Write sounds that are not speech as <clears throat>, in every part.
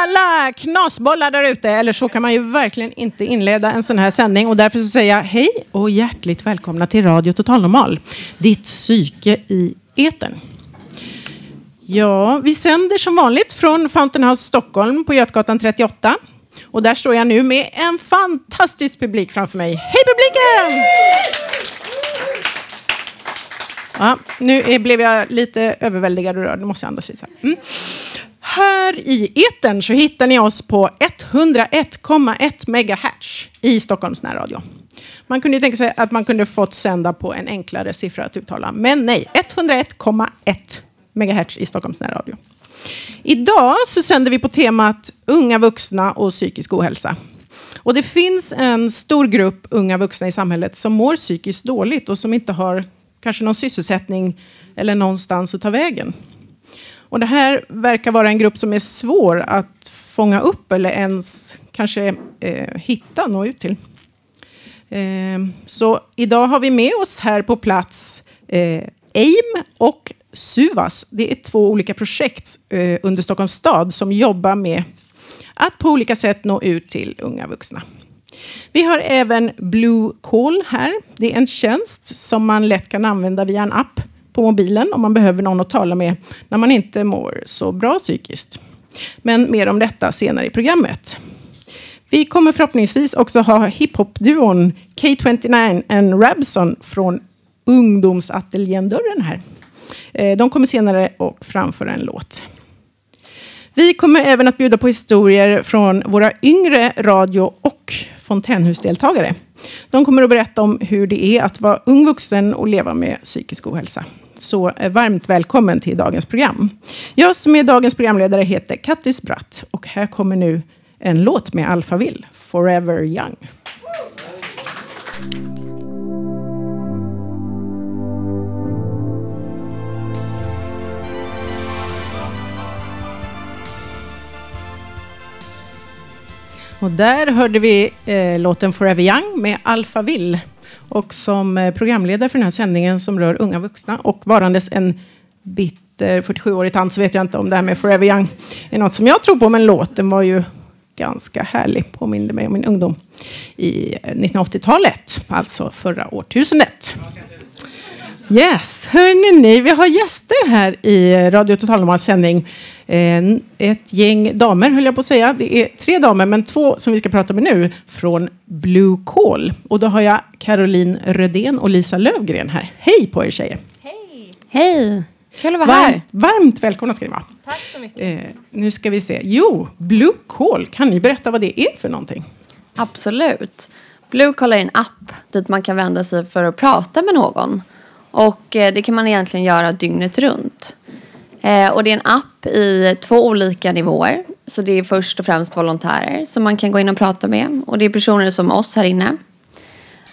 Alla knasbollar där ute! Eller så kan man ju verkligen inte inleda en sån här sändning. Och därför så säger jag hej och hjärtligt välkomna till Radio Total Normal. Ditt psyke i etern. Ja, vi sänder som vanligt från Fountain House Stockholm på Götgatan 38. Och där står jag nu med en fantastisk publik framför mig. Hej publiken! Ja, nu blev jag lite överväldigad och rörd. Nu måste jag andas lite. Mm. Här i etern så hittar ni oss på 101,1 MHz i Stockholms närradio. Man kunde ju tänka sig att man kunde fått sända på en enklare siffra att uttala. Men nej, 101,1 MHz i Stockholms närradio. Idag så sänder vi på temat unga vuxna och psykisk ohälsa. Och det finns en stor grupp unga vuxna i samhället som mår psykiskt dåligt och som inte har kanske någon sysselsättning eller någonstans att ta vägen. Och det här verkar vara en grupp som är svår att fånga upp eller ens kanske eh, hitta, nå ut till. Eh, så idag har vi med oss här på plats eh, AIM och Suvas. Det är två olika projekt eh, under Stockholms stad som jobbar med att på olika sätt nå ut till unga vuxna. Vi har även Blue Call här. Det är en tjänst som man lätt kan använda via en app på mobilen om man behöver någon att tala med när man inte mår så bra psykiskt. Men mer om detta senare i programmet. Vi kommer förhoppningsvis också ha hiphop-duon K29 and Rabson från ungdomsateljén Dörren här. Eh, de kommer senare och framföra en låt. Vi kommer även att bjuda på historier från våra yngre radio och fontänhusdeltagare. De kommer att berätta om hur det är att vara ung vuxen och leva med psykisk ohälsa. Så eh, varmt välkommen till dagens program. Jag som är dagens programledare heter Kattis Bratt och här kommer nu en låt med Alphaville, Forever Young. Och där hörde vi eh, låten Forever Young med Alphaville. Och som eh, programledare för den här sändningen som rör unga vuxna och varandes en bitter 47-årig tant så vet jag inte om det här med Forever Young är något som jag tror på, men låten var ju ganska härlig, påminde mig om min ungdom i eh, 1980-talet, alltså förra årtusendet. Yes, hörni ni, vi har gäster här i Radio Total Normals sändning. Ett gäng damer, höll jag på att säga. Det är tre damer, men två som vi ska prata med nu från Blue Call. Och då har jag Caroline Rödén och Lisa Lövgren här. Hej på er tjejer! Hej! Hej! Kul att vara Varmt, här. varmt välkomna ska ni vara. Tack så mycket. Eh, nu ska vi se. Jo, Blue Call. Kan ni berätta vad det är för någonting? Absolut. Blue Call är en app dit man kan vända sig för att prata med någon. Och eh, det kan man egentligen göra dygnet runt. Eh, och det är en app i två olika nivåer. Så det är först och främst volontärer som man kan gå in och prata med. Och det är personer som oss här inne.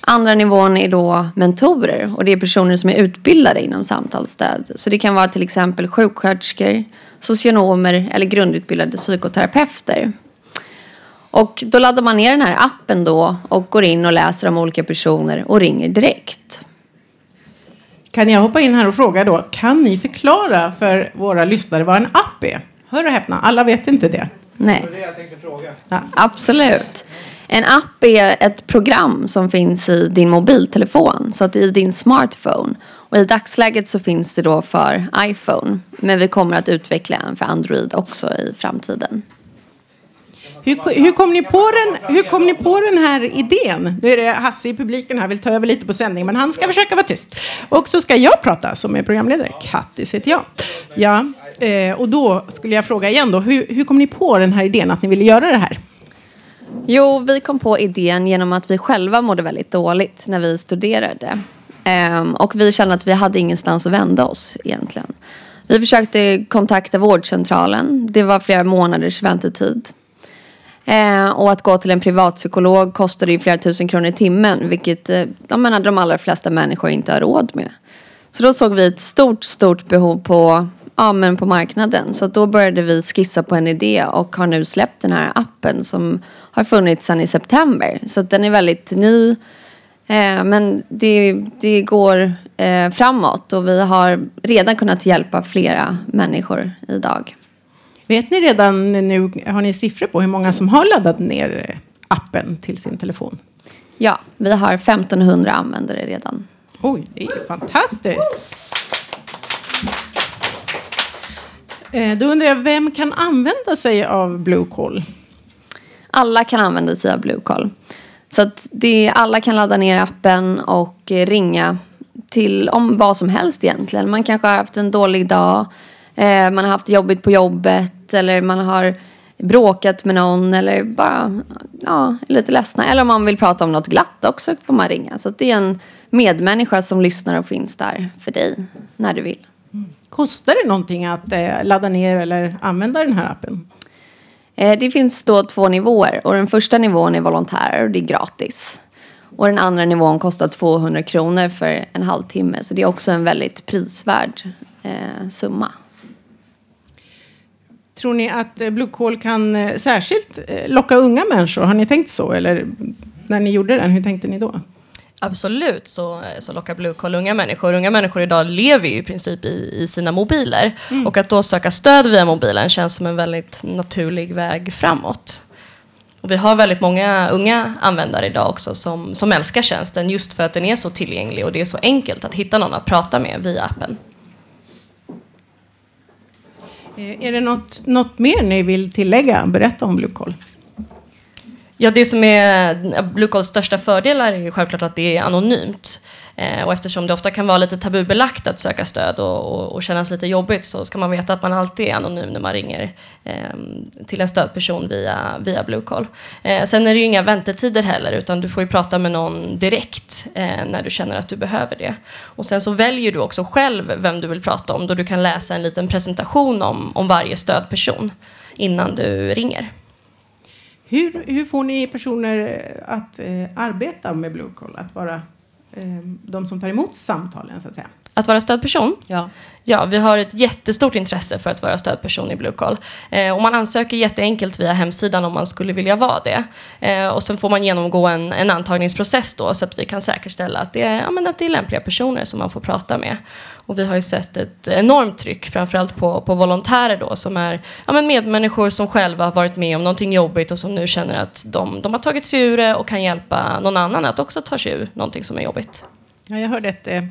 Andra nivån är då mentorer och det är personer som är utbildade inom samtalsstöd. Så det kan vara till exempel sjuksköterskor, socionomer eller grundutbildade psykoterapeuter. Och då laddar man ner den här appen då och går in och läser om olika personer och ringer direkt. Kan jag hoppa in här och fråga då, kan ni förklara för våra lyssnare vad en app är? Hör och häpna, alla vet inte det. Nej. Det var det jag tänkte fråga. Ja. Absolut. En app är ett program som finns i din mobiltelefon, så att i din smartphone. Och i dagsläget så finns det då för iPhone, men vi kommer att utveckla en för Android också i framtiden. Hur, hur, kom ni på den, hur kom ni på den här idén? Nu är det Hasse i publiken här, vill ta över lite på sändningen, men han ska försöka vara tyst. Och så ska jag prata som är programledare. Kattis heter jag. Ja, eh, och då skulle jag fråga igen då, hur, hur kom ni på den här idén att ni ville göra det här? Jo, vi kom på idén genom att vi själva mådde väldigt dåligt när vi studerade. Ehm, och vi kände att vi hade ingenstans att vända oss egentligen. Vi försökte kontakta vårdcentralen. Det var flera månaders väntetid. Eh, och att gå till en privatpsykolog kostar ju flera tusen kronor i timmen, vilket eh, jag menar, de allra flesta människor inte har råd med. Så då såg vi ett stort, stort behov på, ja, men på marknaden. Så då började vi skissa på en idé och har nu släppt den här appen som har funnits sedan i september. Så den är väldigt ny. Eh, men det, det går eh, framåt och vi har redan kunnat hjälpa flera människor idag. Vet ni redan nu, har ni siffror på hur många som har laddat ner appen till sin telefon? Ja, vi har 1500 användare redan. Oj, det är fantastiskt. Eh, då undrar jag, vem kan använda sig av Blue Call? Alla kan använda sig av Blue Call. Så att det, alla kan ladda ner appen och ringa till om vad som helst egentligen. Man kanske har haft en dålig dag, man har haft jobbigt på jobbet eller man har bråkat med någon eller bara ja, lite ledsna. Eller om man vill prata om något glatt också får man ringa. Så det är en medmänniska som lyssnar och finns där för dig när du vill. Kostar det någonting att eh, ladda ner eller använda den här appen? Eh, det finns då två nivåer och den första nivån är volontär och det är gratis. Och den andra nivån kostar 200 kronor för en halvtimme så det är också en väldigt prisvärd eh, summa. Tror ni att eh, Call kan eh, särskilt eh, locka unga människor? Har ni tänkt så? Eller när ni gjorde den, hur tänkte ni då? Absolut så, så lockar Blue Call unga människor. Unga människor idag lever ju i princip i, i sina mobiler. Mm. Och att då söka stöd via mobilen känns som en väldigt naturlig väg framåt. Och vi har väldigt många unga användare idag också som, som älskar tjänsten just för att den är så tillgänglig och det är så enkelt att hitta någon att prata med via appen. Eh, är det något, något mer ni vill tillägga? Berätta om Bluecall. Ja, det som är Bluecalls största fördelar är självklart att det är anonymt. Eh, och eftersom det ofta kan vara lite tabubelagt att söka stöd och, och, och, kännas lite jobbigt så ska man veta att man alltid är anonym när man ringer eh, till en stödperson via, via Blue Call. Eh, sen är det ju inga väntetider heller utan du får ju prata med någon direkt eh, när du känner att du behöver det. Och sen så väljer du också själv vem du vill prata om då du kan läsa en liten presentation om, om varje stödperson innan du ringer. Hur, hur får ni personer att eh, arbeta med Blue Call? Att vara de som tar emot samtalen, så att säga? Att vara stödperson? Ja. Ja, vi har ett jättestort intresse för att vara stödperson i Blue Call. Eh, och man ansöker jätteenkelt via hemsidan om man skulle vilja vara det. Eh, och sen får man genomgå en, en antagningsprocess då så att vi kan säkerställa att det, är, ja, men att det är lämpliga personer som man får prata med. Och vi har ju sett ett enormt tryck, framförallt på, på volontärer då, som är ja, men medmänniskor som själva har varit med om någonting jobbigt och som nu känner att de, de har tagit sig ur det och kan hjälpa någon annan att också ta sig ur någonting som är jobbigt. Ja, jag hörde ett, eh,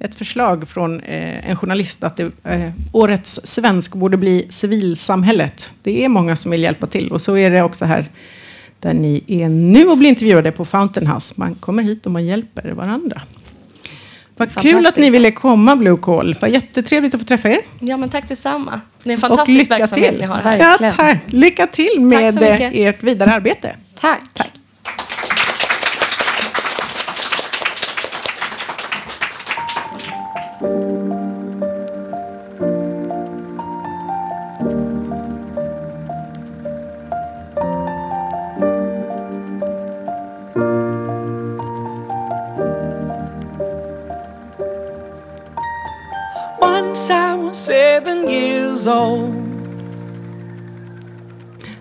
ett förslag från eh, en journalist att det, eh, årets svensk borde bli civilsamhället. Det är många som vill hjälpa till och så är det också här där ni är nu och blir intervjuade på Fountain House. Man kommer hit och man hjälper varandra. Vad kul att ni ville komma Blue Call. Vad jättetrevligt att få träffa er. Ja, men tack detsamma. Det är en fantastisk verksamhet till. ni har här. Ja, tack. Lycka till med ert vidare arbete. Tack. tack. Years old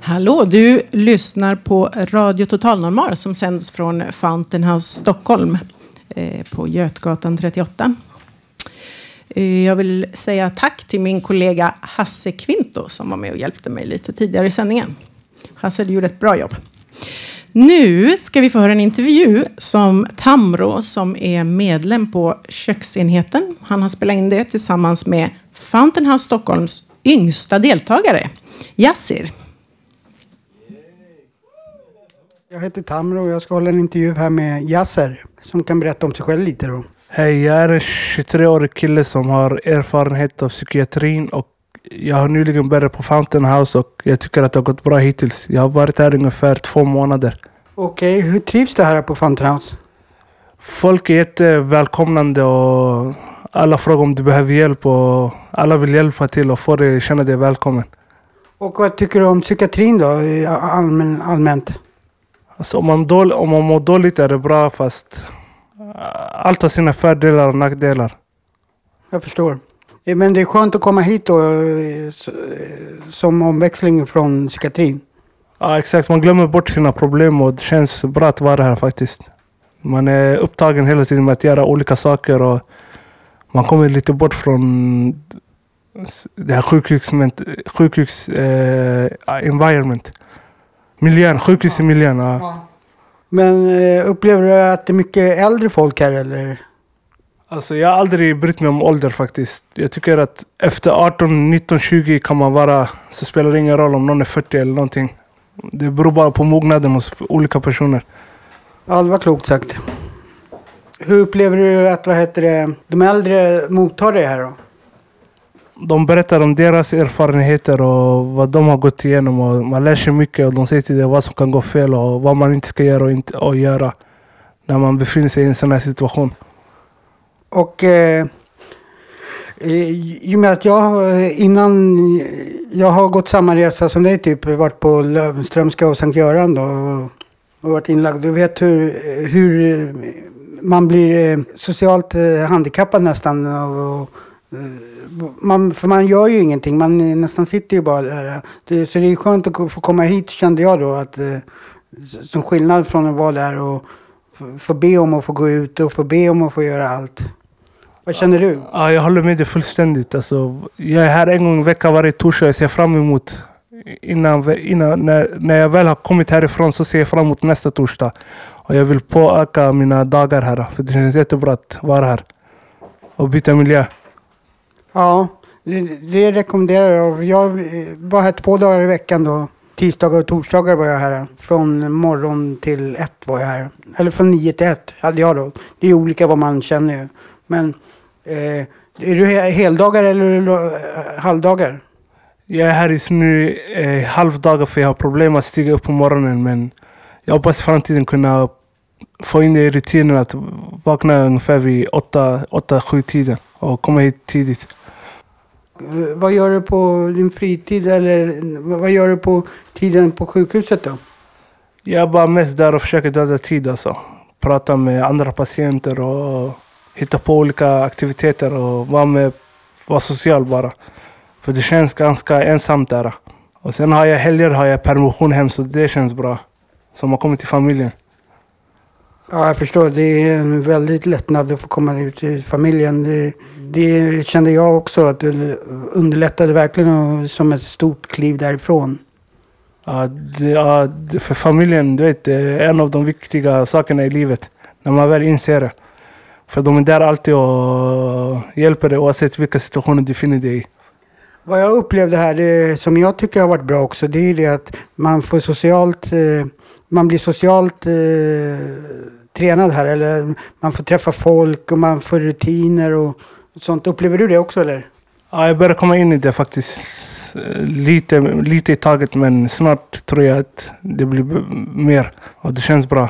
Hallå, du lyssnar på Radio Total Normal som sänds från Fountain House Stockholm eh, på Götgatan 38. Eh, jag vill säga tack till min kollega Hasse Kvinto som var med och hjälpte mig lite tidigare i sändningen. Hasse, du gjorde ett bra jobb. Nu ska vi få höra en intervju som Tamro som är medlem på köksenheten. Han har spelat in det tillsammans med Fountain House Stockholms yngsta deltagare, Yassir. Jag heter Tamro och jag ska hålla en intervju här med Yasser som kan berätta om sig själv lite då. Hej, jag är en 23-årig kille som har erfarenhet av psykiatrin och jag har nyligen börjat på Fountain House och jag tycker att det har gått bra hittills. Jag har varit här ungefär två månader. Okej, okay, hur trivs du här på Fountain House? Folk är jättevälkomnande och alla frågar om du behöver hjälp och alla vill hjälpa till och få dig känna dig välkommen. Och vad tycker du om psykiatrin då, allmän, allmänt? Alltså om man, dål, om man mår dåligt är det bra fast äh, allt har sina fördelar och nackdelar. Jag förstår. Eh, Men det är skönt att komma hit då, eh, eh, som omväxling från psykiatrin. Ja exakt, man glömmer bort sina problem och det känns bra att vara här faktiskt. Man är upptagen hela tiden med att göra olika saker och man kommer lite bort från det här sjukhus, sjukhus eh, environment. Miljön, sjukhusmiljön. Ja. Men eh, upplever du att det är mycket äldre folk här eller? Alltså jag har aldrig brytt mig om ålder faktiskt. Jag tycker att efter 18, 19, 20 kan man vara, så spelar det ingen roll om någon är 40 eller någonting. Det beror bara på mognaden hos olika personer. Ja, det var klokt sagt. Hur upplever du att vad heter det, de äldre mottar det här då? De berättar om deras erfarenheter och vad de har gått igenom. Och man lär sig mycket och de säger till dig vad som kan gå fel och vad man inte ska göra och inte och göra. När man befinner sig i en sån här situation. Och eh, i och med att jag innan jag har gått samma resa som dig typ varit på Löwenströmska och Sankt Göran då och, och varit inlagd. Du vet hur, hur man blir eh, socialt eh, handikappad nästan. Och, eh, och, man, för man gör ju ingenting, man nästan sitter ju bara där. Det, så det är skönt att få komma hit kände jag då. Att, som skillnad från att vara där och få- få be om att få gå ut och få be om att få göra allt. Vad känner du? Ja, jag håller med dig fullständigt. Alltså, jag är här en gång i veckan varje torsdag. Jag ser fram emot innan, innan, när, när jag väl har kommit härifrån så ser jag fram emot nästa torsdag. Och jag vill påöka mina dagar här. För det känns jättebra att vara här. Och byta miljö. Ja, det, det rekommenderar jag. Jag eh, var här två dagar i veckan då. Tisdagar och torsdagar var jag här. Från morgon till ett var jag här. Eller från nio till ett hade jag då. Det är olika vad man känner ju. Men eh, är du heldagar eller eh, halvdagar? Jag är här just nu eh, halvdagar för jag har problem att stiga upp på morgonen. Men jag hoppas i framtiden kunna få in det i rutinen att vakna ungefär vid 8-7 tiden. Och komma hit tidigt. Vad gör du på din fritid eller vad- vad gör du på tiden på sjukhuset då? Jag är bara mest där och försöker döda tid alltså. Prata med andra patienter och hitta på olika aktiviteter och vara med, vara social bara. För det känns ganska ensamt där. Och sen har jag helger har jag permission hem så det känns bra. Som har kommit till familjen. Ja, jag förstår. Det är en väldigt lättnad att få komma ut till familjen. Det, det kände jag också att det underlättade verkligen och, som ett stort kliv därifrån. Ja, det, ja, för familjen, du vet, det är en av de viktiga sakerna i livet. När man väl inser det. För de är där alltid och hjälper dig oavsett vilka situationer du finner dig i. Vad jag upplevde här, det, som jag tycker har varit bra också, det är det att man får socialt, eh, man blir socialt eh, tränad här. Eller man får träffa folk och man får rutiner och sånt. Upplever du det också eller? Ja, jag börjar komma in i det faktiskt. eh, Lite, lite i taget, men snart tror jag att det blir mer. Och det känns bra.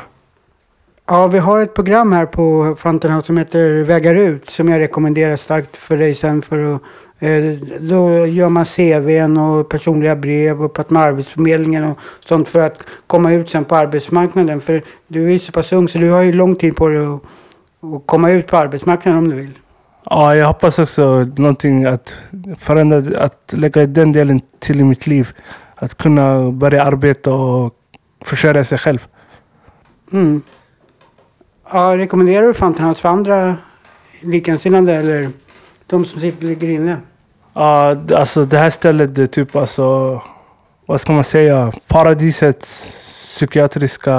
Ja, vi har ett program här på Fountain House som heter Vägar ut som jag rekommenderar starkt för dig sen för att då gör man CVn och personliga brev och pratar med Arbetsförmedlingen och sånt för att komma ut sen på arbetsmarknaden. För du är ju så pass ung så du har ju lång tid på dig att, att komma ut på arbetsmarknaden om du vill. Ja, jag hoppas också någonting att förändra, att lägga den delen till i mitt liv. Att kunna börja arbeta och försörja sig själv. Mm. Ja, rekommenderar du Fountain House för andra likasinnade eller de som sitter ligger inne? Ja, d- alltså det här stället det är typ alltså, vad ska man säga, paradisets psykiatriska...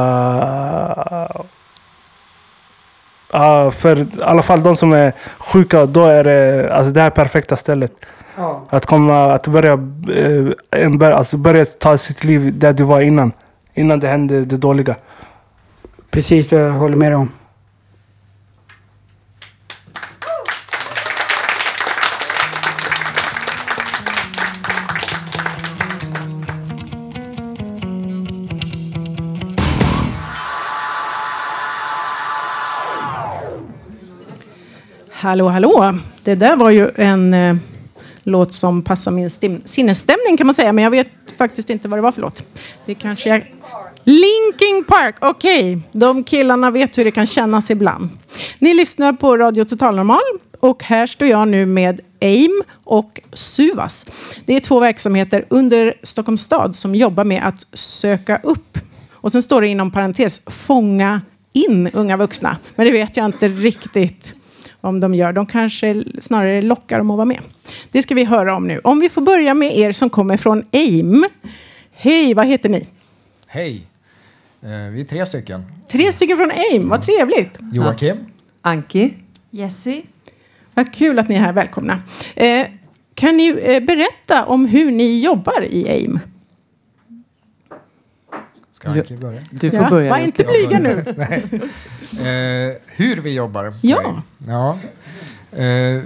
Ja, för i alla fall de som är sjuka, då är det alltså det här perfekta stället. Ja. Att komma, att börja, bör, alltså börja ta sitt liv där du var innan. Innan det hände det dåliga. Precis, jag håller med dig om. Hallå, hallå. Det där var ju en eh, låt som passar min sinnesstämning kan man säga. Men jag vet faktiskt inte vad det var för låt. Det kanske är Linking Park, okej. Okay. De killarna vet hur det kan kännas ibland. Ni lyssnar på Radio Total Normal och här står jag nu med AIM och Suvas. Det är två verksamheter under Stockholms stad som jobbar med att söka upp och sen står det inom parentes fånga in unga vuxna. Men det vet jag inte riktigt om de gör. De kanske snarare lockar dem att vara med. Det ska vi höra om nu. Om vi får börja med er som kommer från AIM. Hej, vad heter ni? Hej, eh, vi är tre stycken. Tre stycken från AIM, vad trevligt. Joakim. Anki. Jessie. Vad kul att ni är här, välkomna. Eh, kan ni eh, berätta om hur ni jobbar i AIM? Ska Anki börja? Du får ja, börja. Var inte blyga nu. <laughs> eh, hur vi jobbar? Ja. ja. Eh,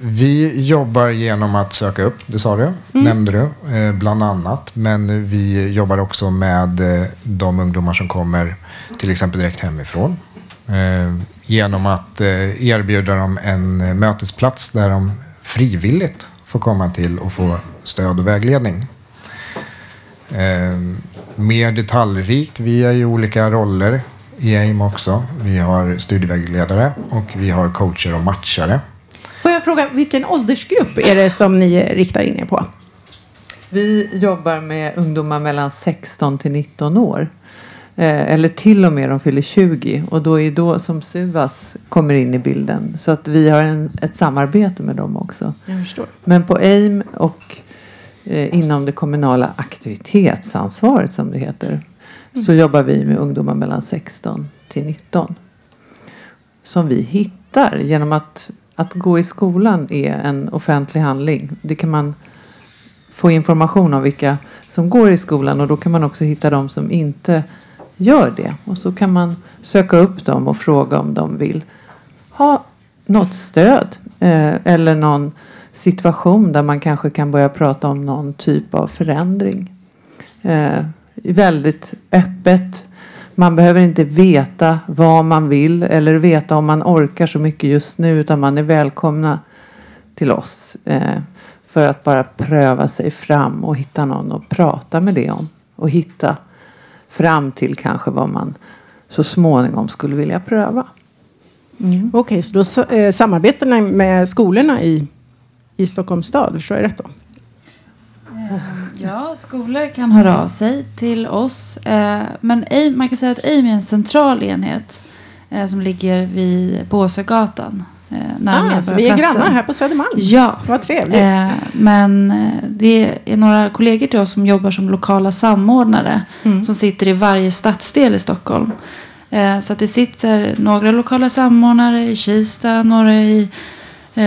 vi jobbar genom att söka upp, det sa du, mm. nämnde du, eh, bland annat. Men vi jobbar också med eh, de ungdomar som kommer till exempel direkt hemifrån. Eh, genom att eh, erbjuda dem en mötesplats där de frivilligt får komma till och få stöd och vägledning. Mer detaljrikt, vi är ju olika roller i AIM också. Vi har studievägledare och vi har coacher och matchare. Får jag fråga, vilken åldersgrupp är det som ni riktar in er på? Vi jobbar med ungdomar mellan 16 till 19 år. Eh, eller till och med de fyller 20 och då är då som Suvas kommer in i bilden. Så att vi har en, ett samarbete med dem också. Men på AIM och eh, inom det kommunala aktivitetsansvaret som det heter mm. så jobbar vi med ungdomar mellan 16 till 19. Som vi hittar genom att, att gå i skolan är en offentlig handling. Det kan man få information om vilka som går i skolan och då kan man också hitta de som inte gör det. Och så kan man söka upp dem och fråga om de vill ha något stöd eh, eller någon situation där man kanske kan börja prata om någon typ av förändring. Eh, väldigt öppet. Man behöver inte veta vad man vill eller veta om man orkar så mycket just nu utan man är välkomna till oss eh, för att bara pröva sig fram och hitta någon att prata med det om och hitta fram till kanske vad man så småningom skulle vilja pröva. Mm. Okej, okay, så då eh, samarbetar ni med skolorna i, i Stockholms stad? Förstår jag rätt då? Eh, ja, skolor kan höra av sig till oss. Eh, men man kan säga att AIM är en central enhet eh, som ligger vid Båsögatan. Ah, så vi är grannar här på Södermalm. Ja. Vad trevligt. Men det är några kollegor till oss som jobbar som lokala samordnare. Mm. Som sitter i varje stadsdel i Stockholm. Så att det sitter några lokala samordnare i Kista, några i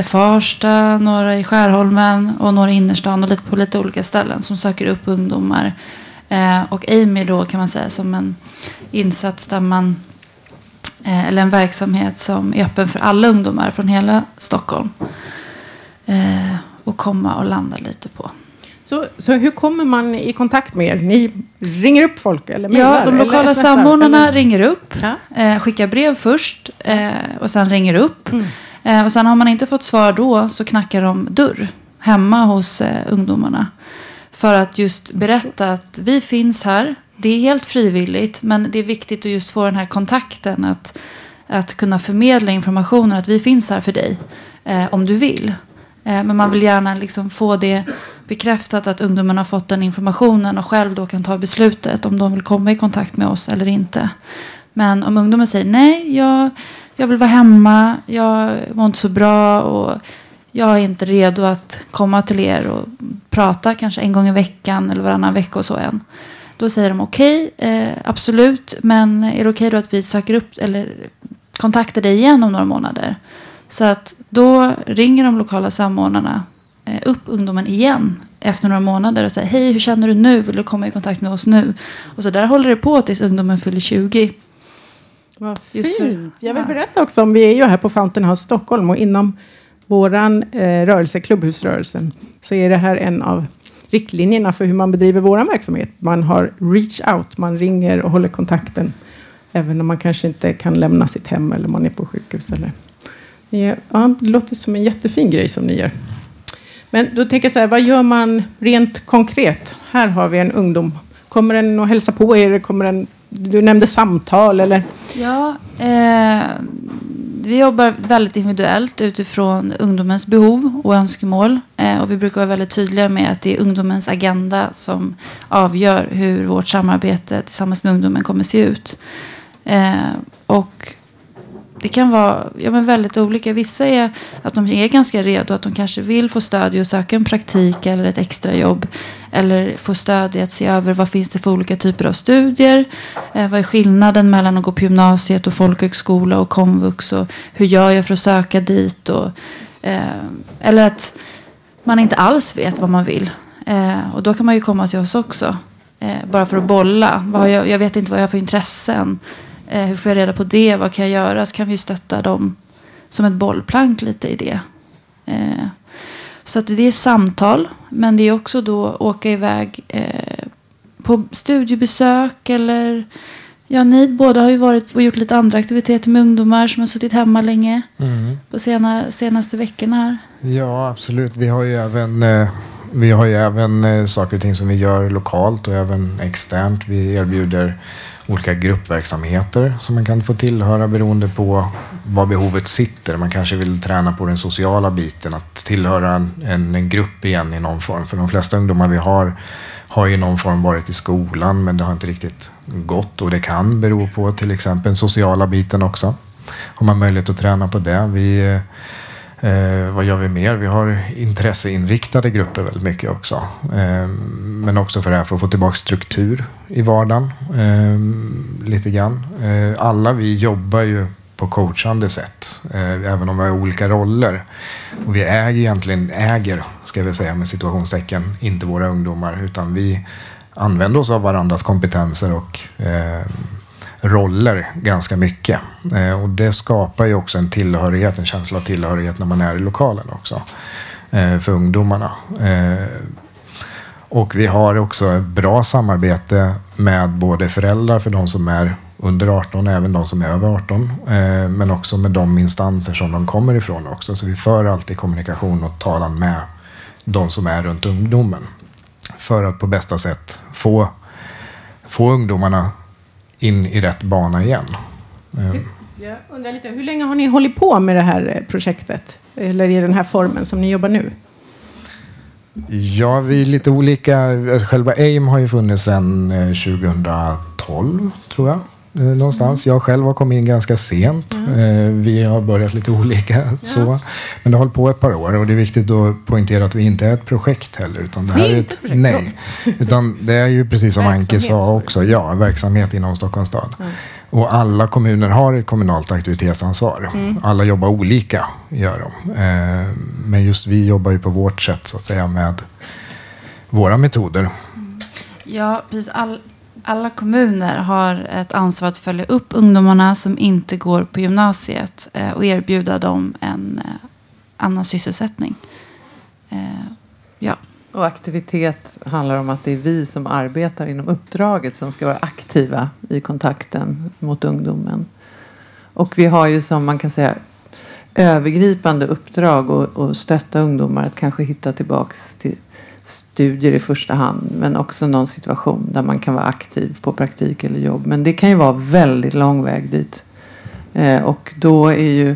Farsta, några i Skärholmen och några i innerstan och lite på lite olika ställen som söker upp ungdomar. Eh, och Amy då kan man säga som en insats där man eh, eller en verksamhet som är öppen för alla ungdomar från hela Stockholm. och komma och landa lite på. Så, så hur kommer man i kontakt med er? Ni ringer upp folk? Eller ja, de lokala samordnarna eller? ringer upp. Ja. skickar brev först och sen ringer upp. Mm. Eh, och sen har man inte fått svar då så knackar de dörr hemma hos eh, ungdomarna. För att just berätta att vi finns här. Det är helt frivilligt men det är viktigt att just få den här kontakten. Att, att kunna förmedla informationen att vi finns här för dig eh, om du vill. Eh, men man vill gärna liksom få det bekräftat att ungdomarna har fått den informationen och själv då kan ta beslutet om de vill komma i kontakt med oss eller inte. Men om ungdomen säger nej, jag jag vill vara hemma, jag mår inte så bra och jag är inte redo att komma till er och prata kanske en gång i veckan eller varannan vecka och så än. Då säger de okej, okay, eh, absolut, men är det okej okay då att vi söker upp eller kontaktar dig igen om några månader? Så att då ringer de lokala samordnarna eh, upp ungdomen igen efter några månader och säger hej, hur känner du nu? Vill du komma i kontakt med oss nu? Och så där håller det på tills ungdomen fyller 20. Vad fint. Jag vill berätta också om, vi är ju här på Fountain House Stockholm och inom våran eh, rörelse, klubbhusrörelsen, så är det här en av riktlinjerna för hur man bedriver vår verksamhet. Man har reach out, man ringer och håller kontakten. Även om man kanske inte kan lämna sitt hem eller man är på sjukhus. Eller. Ja, det låter som en jättefin grej som ni gör. Men då tänker jag så här, vad gör man rent konkret? Här har vi en ungdom. Kommer den att hälsa på er? Kommer den, du nämnde samtal eller? Ja, eh, vi jobbar väldigt individuellt utifrån ungdomens behov och önskemål. Eh, och vi brukar vara väldigt tydliga med att det är ungdomens agenda som avgör hur vårt samarbete tillsammans med ungdomen kommer se ut. Eh, och det kan vara ja, men väldigt olika. Vissa är att de är ganska redo, att de kanske vill få stöd i att söka en praktik eller ett extrajobb. Eller få stöd i att se över vad finns det för olika typer av studier. Eh, vad är skillnaden mellan att gå på gymnasiet och folkhögskola och komvux. Och hur gör jag för att söka dit. Och, eh, eller att man inte alls vet vad man vill. Eh, och då kan man ju komma till oss också. Eh, bara för att bolla. Vad jag, jag vet inte vad jag har för intressen. Eh, hur får jag reda på det? Vad kan jag göra? Så kan vi stötta dem som ett bollplank lite i det. Eh, så att det är samtal. Men det är också då åka iväg eh, på studiebesök eller Ja, ni båda har ju varit och gjort lite andra aktiviteter med ungdomar som har suttit hemma länge Mm. på sena, senaste veckorna här. Ja, absolut. Vi har ju även, eh, vi har ju även eh, saker och ting som vi gör lokalt och även externt. Vi erbjuder olika gruppverksamheter som man kan få tillhöra beroende på var behovet sitter. Man kanske vill träna på den sociala biten, att tillhöra en, en, grupp igen i någon form. För de flesta ungdomar vi har har i någon form varit i skolan men det har inte riktigt gått och det kan bero på till exempel den sociala biten också. Har man möjlighet att träna på det. Vi, eh, eh, vad gör vi mer? Vi har intresseinriktade grupper väldigt mycket också. Eh, men också för det här för att få tillbaka struktur i vardagen. Eh, lite grann. Eh, alla vi jobbar ju på coachande sätt, eh, även om vi har olika roller. Och vi äger egentligen, äger, ska jag säga med situationstecken, inte våra ungdomar, utan vi använder oss av varandras kompetenser och eh, roller ganska mycket. Eh, och det skapar ju också en tillhörighet, en känsla av tillhörighet när man är i lokalen också. Eh, för ungdomarna. Eh, och vi har också ett bra samarbete med både föräldrar för de som är under 18, även de som är över 18. Eh, men också med de instanser som de kommer ifrån också. Så vi för alltid kommunikation och talan med de som är runt ungdomen. För att på bästa sätt få, få ungdomarna in i rätt bana igen. Eh, Jag undrar lite, hur länge har ni hållit på med det här eh, projektet? Eller i den här formen som ni jobbar nu? Ja, vi är lite olika. Alltså, Själva AIM har ju funnits sedan eh, 2012, tror jag. Eh, Någonstans. Jag själv har kommit in ganska sent. Eh, Vi har börjat lite olika. så. Men det har hållit på ett par år och det är viktigt att poängtera att vi inte är ett projekt heller. Utan det här är ett, nej. Utan det är ju precis som Anke sa så. också. Ja, verksamhet inom Stockholms stad. Och alla kommuner har ett kommunalt aktivitetsansvar. Alla jobbar olika, gör de. Eh, Men just vi jobbar ju på vårt sätt så att säga med våra metoder. Ja, precis. All, alla kommuner har ett ansvar att följa upp ungdomarna som inte går på gymnasiet eh, och erbjuda dem en eh, annan sysselsättning. Eh, ja. Och aktivitet handlar om att det är vi som arbetar inom uppdraget som ska vara aktiva i kontakten mot ungdomen. Och vi har ju som man kan säga övergripande uppdrag och, och stötta ungdomar att kanske hitta tillbaks till studier i första hand men också någon situation där man kan vara aktiv på praktik eller jobb. Men det kan ju vara väldigt lång väg dit. Eh, och då är ju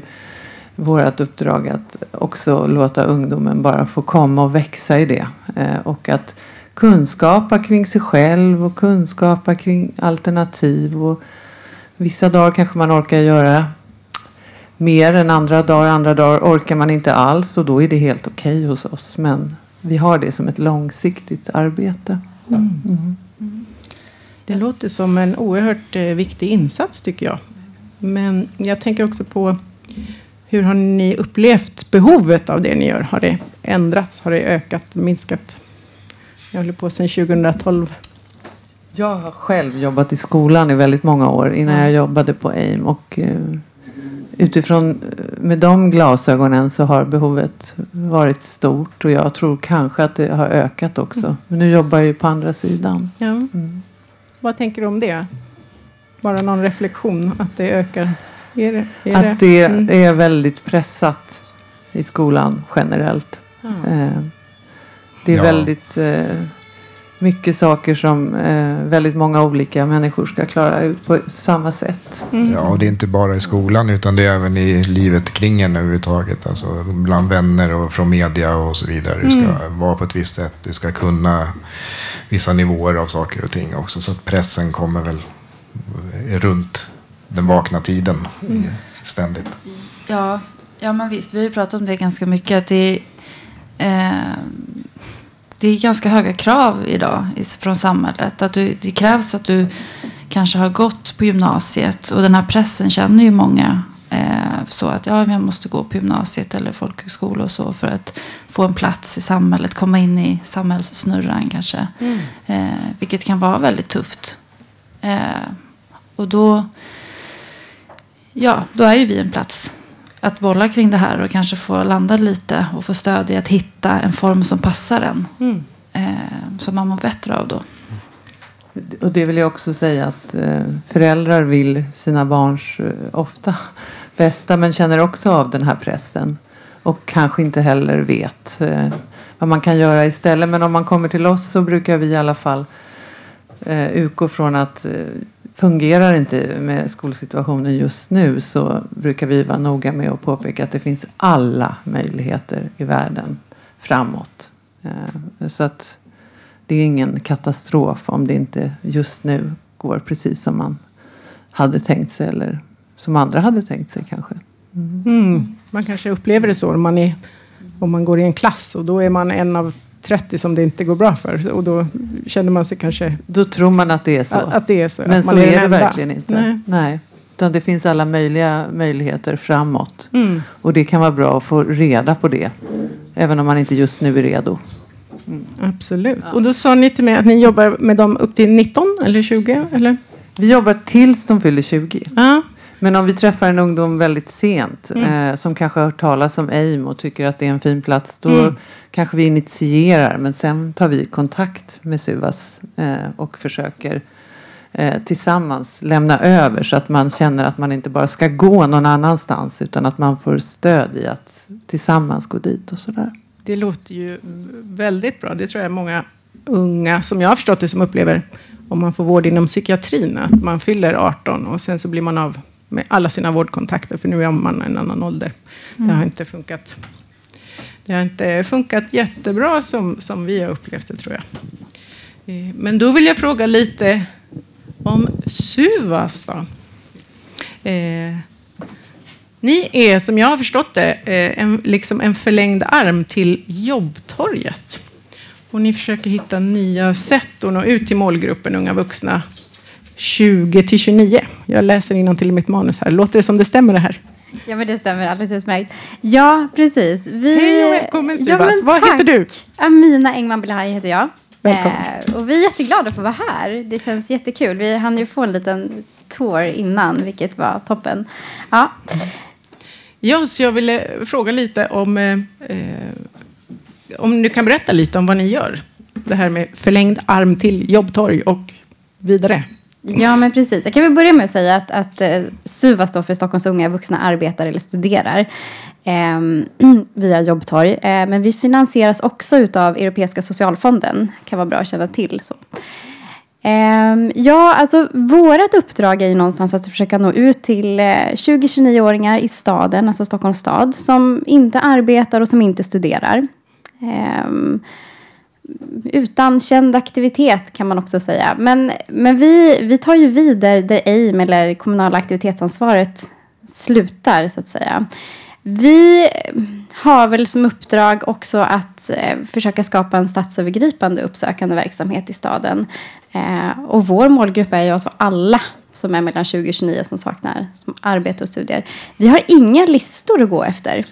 vårt uppdrag att också låta ungdomen bara få komma och växa i det. Eh, och att kunskapa kring sig själv och kunskapa kring alternativ. Och vissa dagar kanske man orkar göra mer än andra dagar. Andra dagar orkar man inte alls och då är det helt okej hos oss. Men vi har det som ett långsiktigt arbete. Mm. Det låter som en oerhört eh, viktig insats tycker jag. Men jag tänker också på hur har ni upplevt behovet av det ni gör? Har det ändrats? Har det ökat? Minskat? Jag håller på sedan 2012. Jag har själv jobbat i skolan i väldigt många år innan jag jobbade på AIM. Och eh, utifrån eh, med de glasögonen så har behovet varit stort. Och jag tror kanske att det har ökat också. Men nu jobbar jag ju på andra sidan. Ja. Mm. Vad tänker du om det? Bara någon reflektion att det ökar? Är det, är Att det Mm. är väldigt pressat i skolan generellt. Eh, Det är Ja. väldigt eh, mycket saker som eh, väldigt många olika människor ska klara ut på samma sätt. Ja, och det är inte bara i skolan utan det är även i livet kring en överhuvudtaget. Alltså bland vänner och från media och så vidare. Du ska vara på ett visst sätt. Du ska kunna vissa nivåer av saker och ting också. Så att pressen kommer väl runt den vakna tiden ständigt. Ja, ja, men visst. Vi har ju pratat om det ganska mycket. Att det, eh, det är ganska höga krav idag från samhället. Att du, det krävs att du kanske har gått på gymnasiet. Och den här pressen känner ju många. Eh, så att ja, jag måste gå på gymnasiet eller folkhögskola och så för att få en plats i samhället. Komma in i samhällssnurran kanske. Eh, vilket kan vara väldigt tufft. Eh, och då, ja, då är ju vi en plats att bolla kring det här och kanske få landa lite och få stöd i att hitta en form som passar en. Mm. Eh, som man mår bättre av då. Och det vill jag också säga att eh, föräldrar vill sina barns eh, ofta bästa men känner också av den här pressen. Och kanske inte heller vet eh, vad man kan göra istället. Men om man kommer till oss så brukar vi i alla fall eh, utgå från att eh, fungerar inte med skolsituationen just nu så brukar vi vara noga med att påpeka att det finns alla möjligheter i världen framåt. Eh, så att det är ingen katastrof om det inte just nu går precis som man hade tänkt sig eller som andra hade tänkt sig kanske. Mm. mm. Man kanske upplever det så om man, är, om man går i en klass och då är man en av 30 som det inte går bra för. Och då känner man sig kanske Då tror man att det är så. att, att det är så. Men så är, den det verkligen inte. Nej. Nej. Utan det finns alla möjliga möjligheter framåt. Mm. Och det kan vara bra att få reda på det. Även om man inte just nu är redo. Absolut. Och då sa ni till mig att ni jobbar med dem upp till 19 eller 20? Eller? Vi jobbar tills de fyller 20. Ja. Men om vi träffar en ungdom väldigt sent Mm. eh, som kanske har hört talas om AIM och tycker att det är en fin plats. Då Mm. kanske vi initierar men sen tar vi kontakt med Suvas eh, och försöker eh, tillsammans lämna över så att man känner att man inte bara ska gå någon annanstans utan att man får stöd i att tillsammans gå dit och sådär. Det låter ju väldigt bra. Det tror jag många unga, som jag har förstått det, som upplever om man får vård inom psykiatrin, att man fyller 18 och sen så blir man av med alla sina vårdkontakter, för nu är man en annan ålder. Det har inte funkat. Det har inte funkat jättebra som, som vi har upplevt det, tror jag. Eh, Men då vill jag fråga lite om Suvas då. Eh, ni är, som jag har förstått det, eh, en, liksom en förlängd arm till Jobbtorget. Och ni försöker hitta nya sätt att nå ut till målgruppen unga vuxna 20 till 29. Jag läser till i mitt manus här. Låter det som det stämmer det här? Ja, men det stämmer alldeles utmärkt. Ja, precis. Vi... Hej och välkommen, Sivas. men Vad tack. heter du? Amina Engman Belhaj heter jag. Välkommen. Eh, och vi är jätteglada för att vara här. Det känns jättekul. Vi hann ju få en liten tour innan, vilket var toppen. Ja, Ja, så jag ville fråga lite om... Eh, eh, om du kan berätta lite om vad ni gör. Det här med förlängd arm till Jobbtorg och vidare ja men precis. Jag kan väl börja med att säga att, att eh, SUVA står för Stockholms unga vuxna arbetar eller studerar eh, <clears throat> via Jobbtorg. Eh, men vi finansieras också av Europeiska socialfonden. Kan vara bra att känna till. Så. Eh, ja, alltså vårt uppdrag är ju någonstans att försöka nå ut till eh, 20-29-åringar i staden, alltså Stockholms stad, som inte arbetar och som inte studerar. Ehm, utan känd aktivitet kan man också säga. Men, men vi, vi tar ju vid där, där AIM eller kommunala aktivitetsansvaret slutar så att säga. Vi har väl som uppdrag också att eh, försöka skapa en stadsövergripande uppsökande verksamhet i staden. Eh, och vår målgrupp är ju alltså alla som är mellan 20 och 29 som saknar som arbete och studier. Vi har inga listor att gå efter.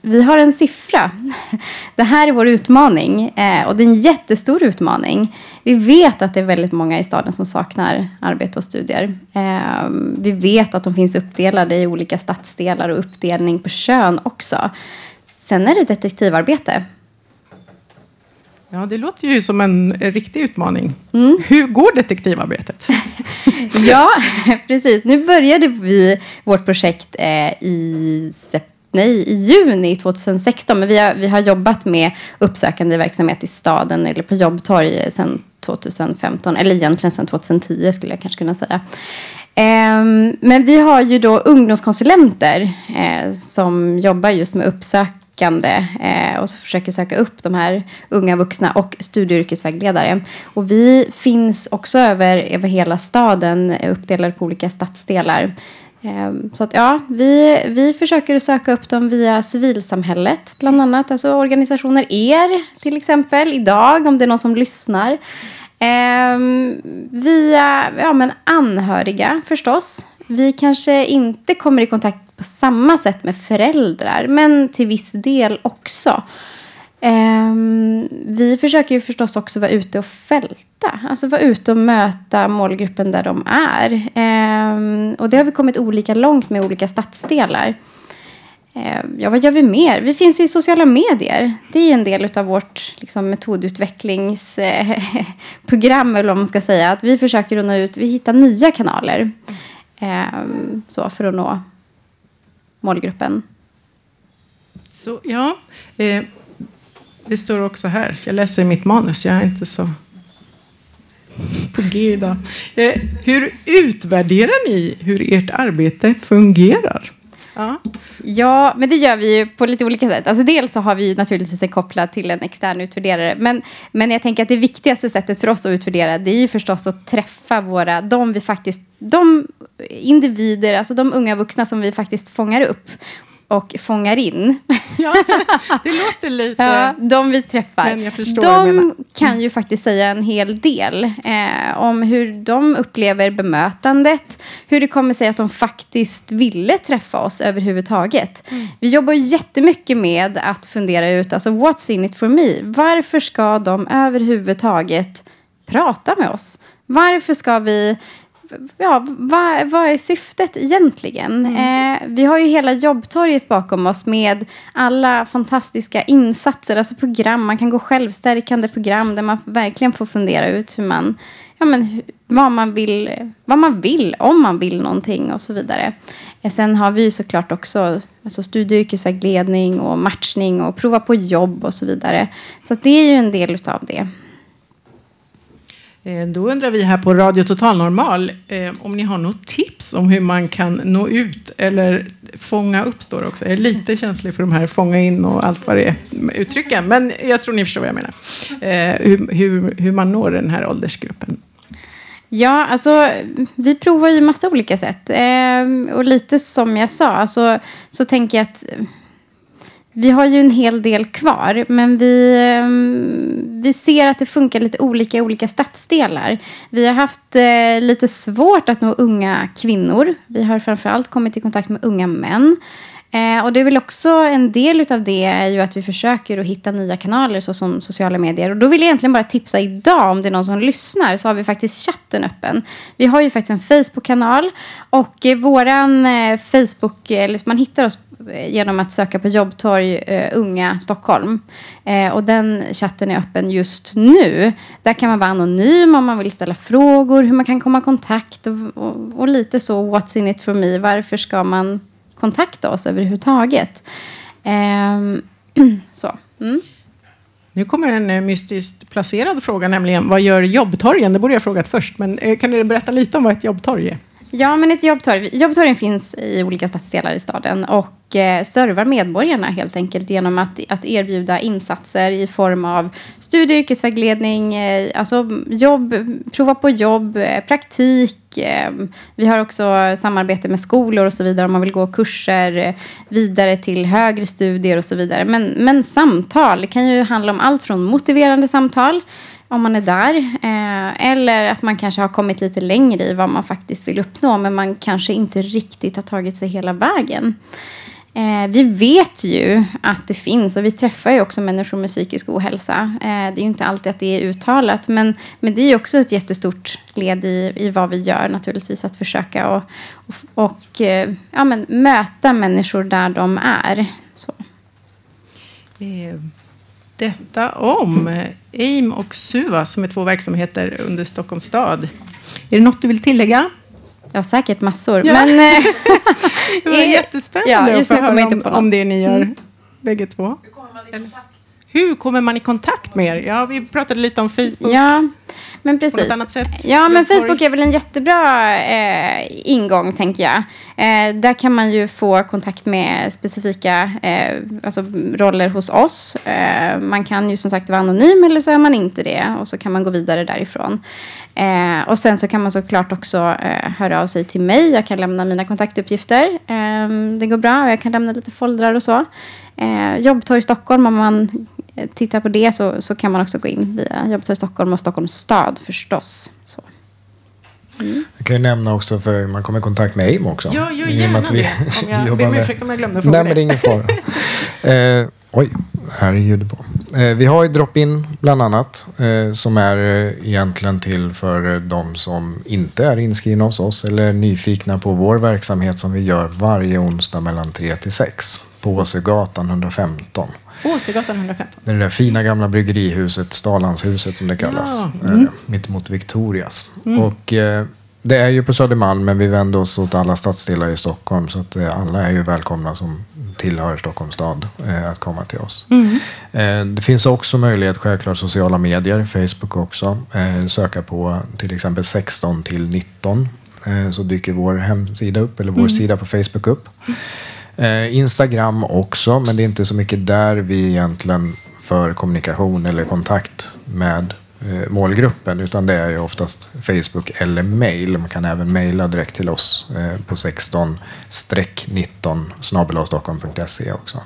Vi har en siffra. <laughs> Det här är vår utmaning eh, och det är en jättestor utmaning. Vi vet att det är väldigt många i staden som saknar arbete och studier. Eh, vi vet att de finns uppdelade i olika stadsdelar och uppdelning på kön också. Sen är det detektivarbete. Ja, det låter ju som en riktig utmaning. Mm. Hur går detektivarbetet? <laughs> Ja, <laughs> precis. Nu började vi vårt projekt eh, i sep- nej, i juni 2016. Men vi har, vi har jobbat med uppsökande verksamhet i staden eller på jobbtorg sedan 2015. Eller egentligen sedan 2010 skulle jag kanske kunna säga. Ehm, men vi har ju då ungdomskonsulenter eh, som jobbar just med sökande eh, och så försöker söka upp de här unga vuxna och studie och yrkesvägledare. Och vi finns också över, över hela staden eh, uppdelade på olika stadsdelar. Eh, så att ja, vi, vi försöker söka upp dem via civilsamhället, bland annat. Alltså organisationer, er till exempel, idag, om det är någon som lyssnar. Ehm, via ja, men anhöriga förstås. Vi kanske inte kommer i kontakt på samma sätt med föräldrar, men till viss del också. Um, vi försöker ju förstås också vara ute och fälta. Alltså vara ute och möta målgruppen där de är. Um, och det har vi kommit olika långt med olika stadsdelar. Um, ja, vad gör vi mer? Vi finns i sociala medier. Det är en del av vårt liksom, metodutvecklingsprogram, <laughs> eller vad man ska säga. Att vi försöker nå ut, vi hittar nya kanaler. så för att nå målgruppen. Så, ja. Eh det står också här. Jag läser i mitt manus. Jag är inte så på G idag. Eh, hur utvärderar ni hur ert arbete fungerar? Ja. ja, men det gör vi ju på lite olika sätt. Alltså dels så har vi ju naturligtvis det kopplat till en extern utvärderare. Men, men jag tänker att det viktigaste sättet för oss att utvärdera det är ju förstås att träffa våra, de vi faktiskt, de individer, alltså de unga vuxna som vi faktiskt fångar upp och fångar in. <laughs> Ja, det låter lite... Ja, de vi träffar. de kan ju faktiskt säga en hel del eh, om hur de upplever bemötandet. Hur det kommer sig att de faktiskt ville träffa oss överhuvudtaget. Mm. Vi jobbar jättemycket med att fundera ut, alltså what's in it for me? Varför ska de överhuvudtaget prata med oss? Varför ska vi ja, vad, vad är syftet egentligen? Mm. Eh, vi har ju hela jobbtorget bakom oss med alla fantastiska insatser, alltså program. Man kan gå självstärkande program där man verkligen får fundera ut hur man, ja, men, vad, man vill, vad man vill, om man vill någonting och så vidare. Eh, sen har vi ju såklart också alltså studie och yrkesvägledning och matchning och prova på jobb och så vidare. Så det är ju en del av det. Eh, då undrar vi här på Radio Total Normal eh, om ni har något tips om hur man kan nå ut eller fånga upp, står också. Jag är lite <laughs> känslig för de här fånga in och allt vad det är uttrycken, men jag tror ni förstår vad jag menar. Eh, hur, hur, hur man når den här åldersgruppen. Ja, alltså vi provar ju massa olika sätt. Eh, och lite som jag sa, alltså, så tänker jag att vi har ju en hel del kvar, men vi, ehm, vi ser att det funkar lite olika i olika stadsdelar. Vi har haft eh, lite svårt att nå unga kvinnor. Vi har framförallt kommit i kontakt med unga män. Eh, och det är väl också en del av det är ju att vi försöker att hitta nya kanaler såsom sociala medier. Och då vill jag egentligen bara tipsa idag om det är någon som lyssnar så har vi faktiskt chatten öppen. Vi har ju faktiskt en Facebook-kanal och eh, våran eh, Facebook, eh, eller man hittar oss eh, genom att söka på Jobbtorg uh, Unga Stockholm. Uh, och den chatten är öppen just nu. Där kan man vara anonym om man vill ställa frågor, hur man kan komma i kontakt och, och, och lite så what's in it for me. Varför ska man kontakta oss överhuvudtaget? Um, <clears throat> så. Mm. Nu kommer en eh, mystiskt placerad fråga, nämligen vad gör jobbtorgen? Det borde jag ha frågat först, men eh, kan du berätta lite om vad ett jobbtorg är? Ja, men ett jobbtorg. Jobbtorgen finns i olika stadsdelar i staden och eh, servar medborgarna helt enkelt genom att, att erbjuda insatser i form av studie och yrkesvägledning, eh, alltså jobb, prova på jobb, eh, praktik. Eh, vi har också samarbete med skolor och så vidare om man vill gå kurser vidare till högre studier och så vidare. Men, men samtal kan ju handla om allt från motiverande samtal om man är där. Eh, eller att man kanske har kommit lite längre i vad man faktiskt vill uppnå men man kanske inte riktigt har tagit sig hela vägen. Eh, vi vet ju att det finns och vi träffar ju också människor med psykisk ohälsa. Eh, det är ju inte alltid att det är uttalat men, men det är ju också ett jättestort led i, i vad vi gör naturligtvis att försöka och, och, och eh, ja, men möta människor där de är. Så. Eh, detta om AIM och SUVA som är två verksamheter under Stockholms stad. Är det något du vill tillägga? Ja, säkert massor. Ja. Men, eh, <laughs> Det var <laughs> eh, jättespännande ja, att just få nu kommer höra om, om det ni gör Mm. bägge två. Hur kommer man i kontakt med er? Ja, vi pratade lite om Facebook. Ja, men På något precis. annat sätt? Ja, men. Facebook är väl en jättebra eh, ingång, tänker jag. Eh, där kan man ju få kontakt med specifika eh, alltså, roller hos oss. Eh, man kan ju som sagt vara anonym eller så är man inte det. Och så kan man gå vidare därifrån. Eh, och sen så kan man såklart också eh, höra av sig till mig. Jag kan lämna mina kontaktuppgifter. Det går bra. Och jag kan lämna lite foldrar och så. Eh, Jobbtorg Stockholm, om man tittar på det så, så kan man också gå in via Jobbtorg Stockholm och Stockholms stad förstås. Så. Jag kan ju nämna också för man kommer i kontakt med AIM också. Ja, gör gärna att vi det. Om jag <laughs> jobbar ber om med- ursäkt om jag glömde fråga Nej, men det är ingen fara. <laughs> eh, oj, här är ljudet på. Eh, vi har ju drop-in bland annat eh, som är eh, egentligen till för eh, de som inte är inskrivna hos oss eller är nyfikna på vår verksamhet som vi gör varje onsdag mellan 3 till 6 på Åsögatan 115. Åsögatan 115. Det är det där fina gamla bryggerihuset, Stalandshuset som det kallas. Ja, Eh, mm. mitt emot Victorias. Mm. Och eh, det är ju på Södermalm men vi vänder oss åt alla stadsdelar i Stockholm. Så att eh, alla är ju välkomna som tillhör Stockholms stad eh, att komma till oss. Mm. Eh, det finns också möjlighet, självklart sociala medier, Facebook också. Eh, söka på till exempel 16 till 19. Eh, så dyker vår hemsida upp eller vår Mm. sida på Facebook upp. Eh, Instagram också, men det är inte så mycket där vi egentligen för kommunikation eller kontakt med eh, målgruppen, utan det är ju oftast Facebook eller mail. Man kan även mejla direkt till oss eh, på 16-19 snabelastockolm.se också.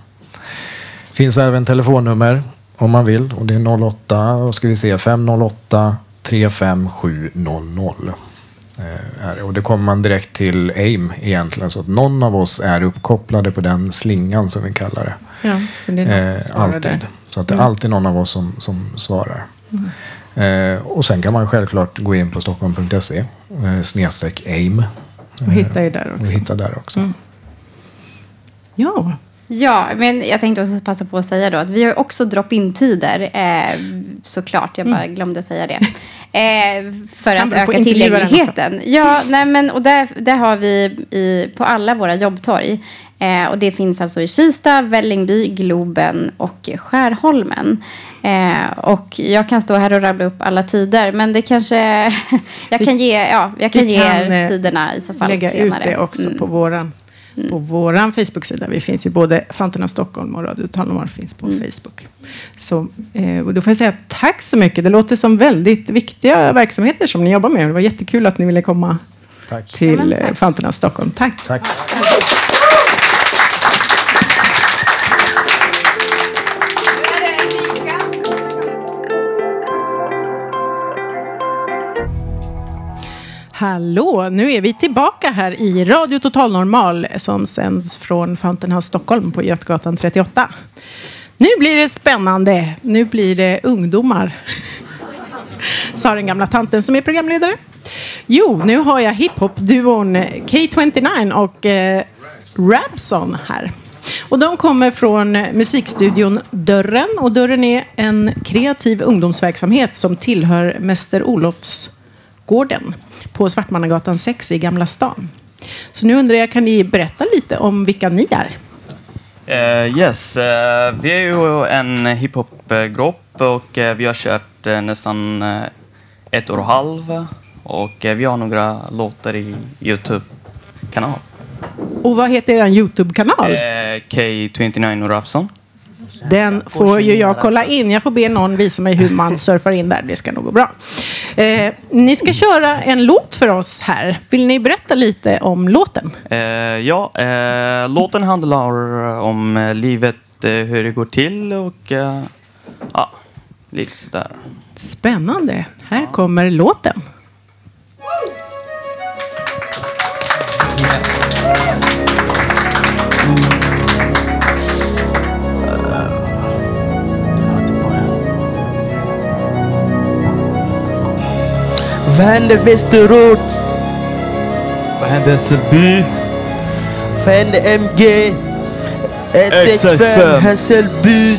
Finns även telefonnummer om man vill och det är 08 och ska vi se 508 35700. Eh. Och det kommer man direkt till AIM egentligen så att någon av oss är uppkopplade på den slingan som vi kallar det. Ja, så det är någon som Eh, svarar alltid. där. Så att det är Mm. alltid någon av oss som, som svarar. Mm. Eh, och sen kan man självklart gå in på stockholm.se eh, snedstreck AIM. Och hitta er där Och också. hitta där också. Mm. Ja. Ja, men jag tänkte också passa på att säga då att vi har ju också drop-in-tider. Eh, såklart, jag bara glömde att säga det. Eh, för Kan att öka tillgängligheten. Ja, nej, men, och där, där har vi i, på alla våra jobbtorg. Eh, och det finns alltså i Kista, Vällingby, Globen och Skärholmen. Eh, och jag kan stå här och rabbla upp alla tider, men det kanske... <laughs> jag kan ge, ja, jag kan Vi ge kan, er eh, tiderna i så fall lägga senare. ut det också Mm. på våran på våran Facebook-sida. Vi finns ju både Fountain Stockholm och Radio Talmar finns på Mm. Facebook. Så, eh, och då får jag säga tack så mycket. Det låter som väldigt viktiga verksamheter som ni jobbar med. Det var jättekul att ni ville komma Tack. till Ja, eh, tack. Fountain Stockholm. Tack. Tack. Hallå, nu är vi tillbaka här i Radio Total Normal som sänds från Fountain House Stockholm på Götgatan 38. Nu blir det spännande. Nu blir det ungdomar. <laughs> Sa den gamla tanten som är programledare. Jo, nu har jag hiphop-duon K29 och eh, Rabson här. Och de kommer från musikstudion Dörren. Och Dörren är en kreativ ungdomsverksamhet som tillhör Mäster Olofsgården på Svartmannagatan 6 i Gamla stan. Så nu undrar jag, kan ni berätta lite om vilka ni är? Eh, yes, eh, vi är ju en hiphopgrupp och eh, vi har kört nästan ett år och halv och vi har några låtar i Youtube-kanal. Och vad heter er YouTube-kanal? Eh, K29 och Rapson. Den får ju jag kolla in. Jag får be någon visa mig hur man surfar in där. Det ska nog gå bra. Eh, ni ska köra en låt för oss här. Vill ni berätta lite om låten? Eh, ja, eh, låten handlar om eh, livet, eh, hur det går till och eh, ja, lite sådär. Spännande. Här kommer låten. Vad hände Västerort? Vad hände Hässelby? Vad hände MG? 165 165. Hässelby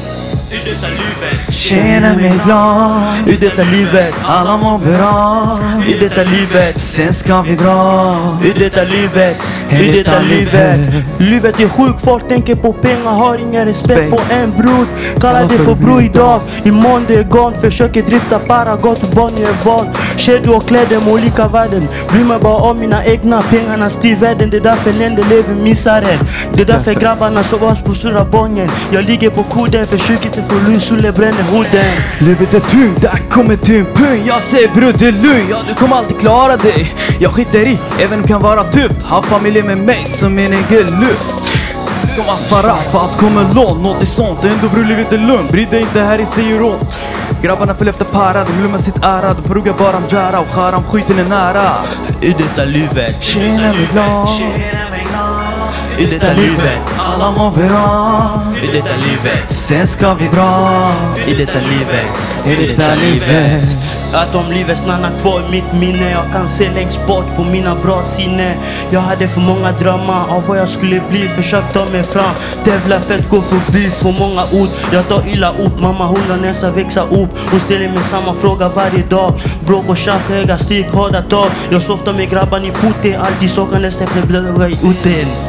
Känner mig glad i detta livet Alla mår bra i detta livet Sen ska vi dra i detta livet I detta livet Livet är sjukt, folk tänker på pengar Har ingen respekt för en bror Kallar det för bror idag. Imorgon det är gone Försöker drifta para Gott barn är val Kedjor och kläder med olika värden? Bryr mig bara om mina egna Pengarna styr världen. Det är därför länder lever misär Det är därför grabbarna sover på sura bongen Jag ligger på kudden Försöker inte få lugn Solen bränner huden. Livet är tungt, där kommer tyngdpunkt Jag säger bror det är lugnt, ja du kommer alltid klara dig. Jag skiter i, även om det kan vara tufft Ha familjen med mig som min egen luft Ska man fara för att komma långt, nåt är sånt. Ändå bror livet är lugnt, bry dig inte här i åt Grabbarna följer efter para, de glömmer sitt ära De pluggar bara om Jara och Haram, skiten är nära. I detta livet Känner mig glad i detta livet. Alla mår bra. I detta livet. Sen ska vi dra. I detta livet. I detta livet. Att om livet stannar kvar i mitt minne Jag kan se längst bort på mina bra sinne. Jag hade för många drömmar av vad jag skulle bli. Försökt ta mig fram. Tävla för att gå förbi för många ord. Jag tar illa upp. Mamma hon har nästan växa upp. Hon ställer mig samma fråga varje dag. Bråk och tjafs, höga stryk, hårda tag. Jag softar med grabbarna i porten Alltid sockandes efter blöda i uten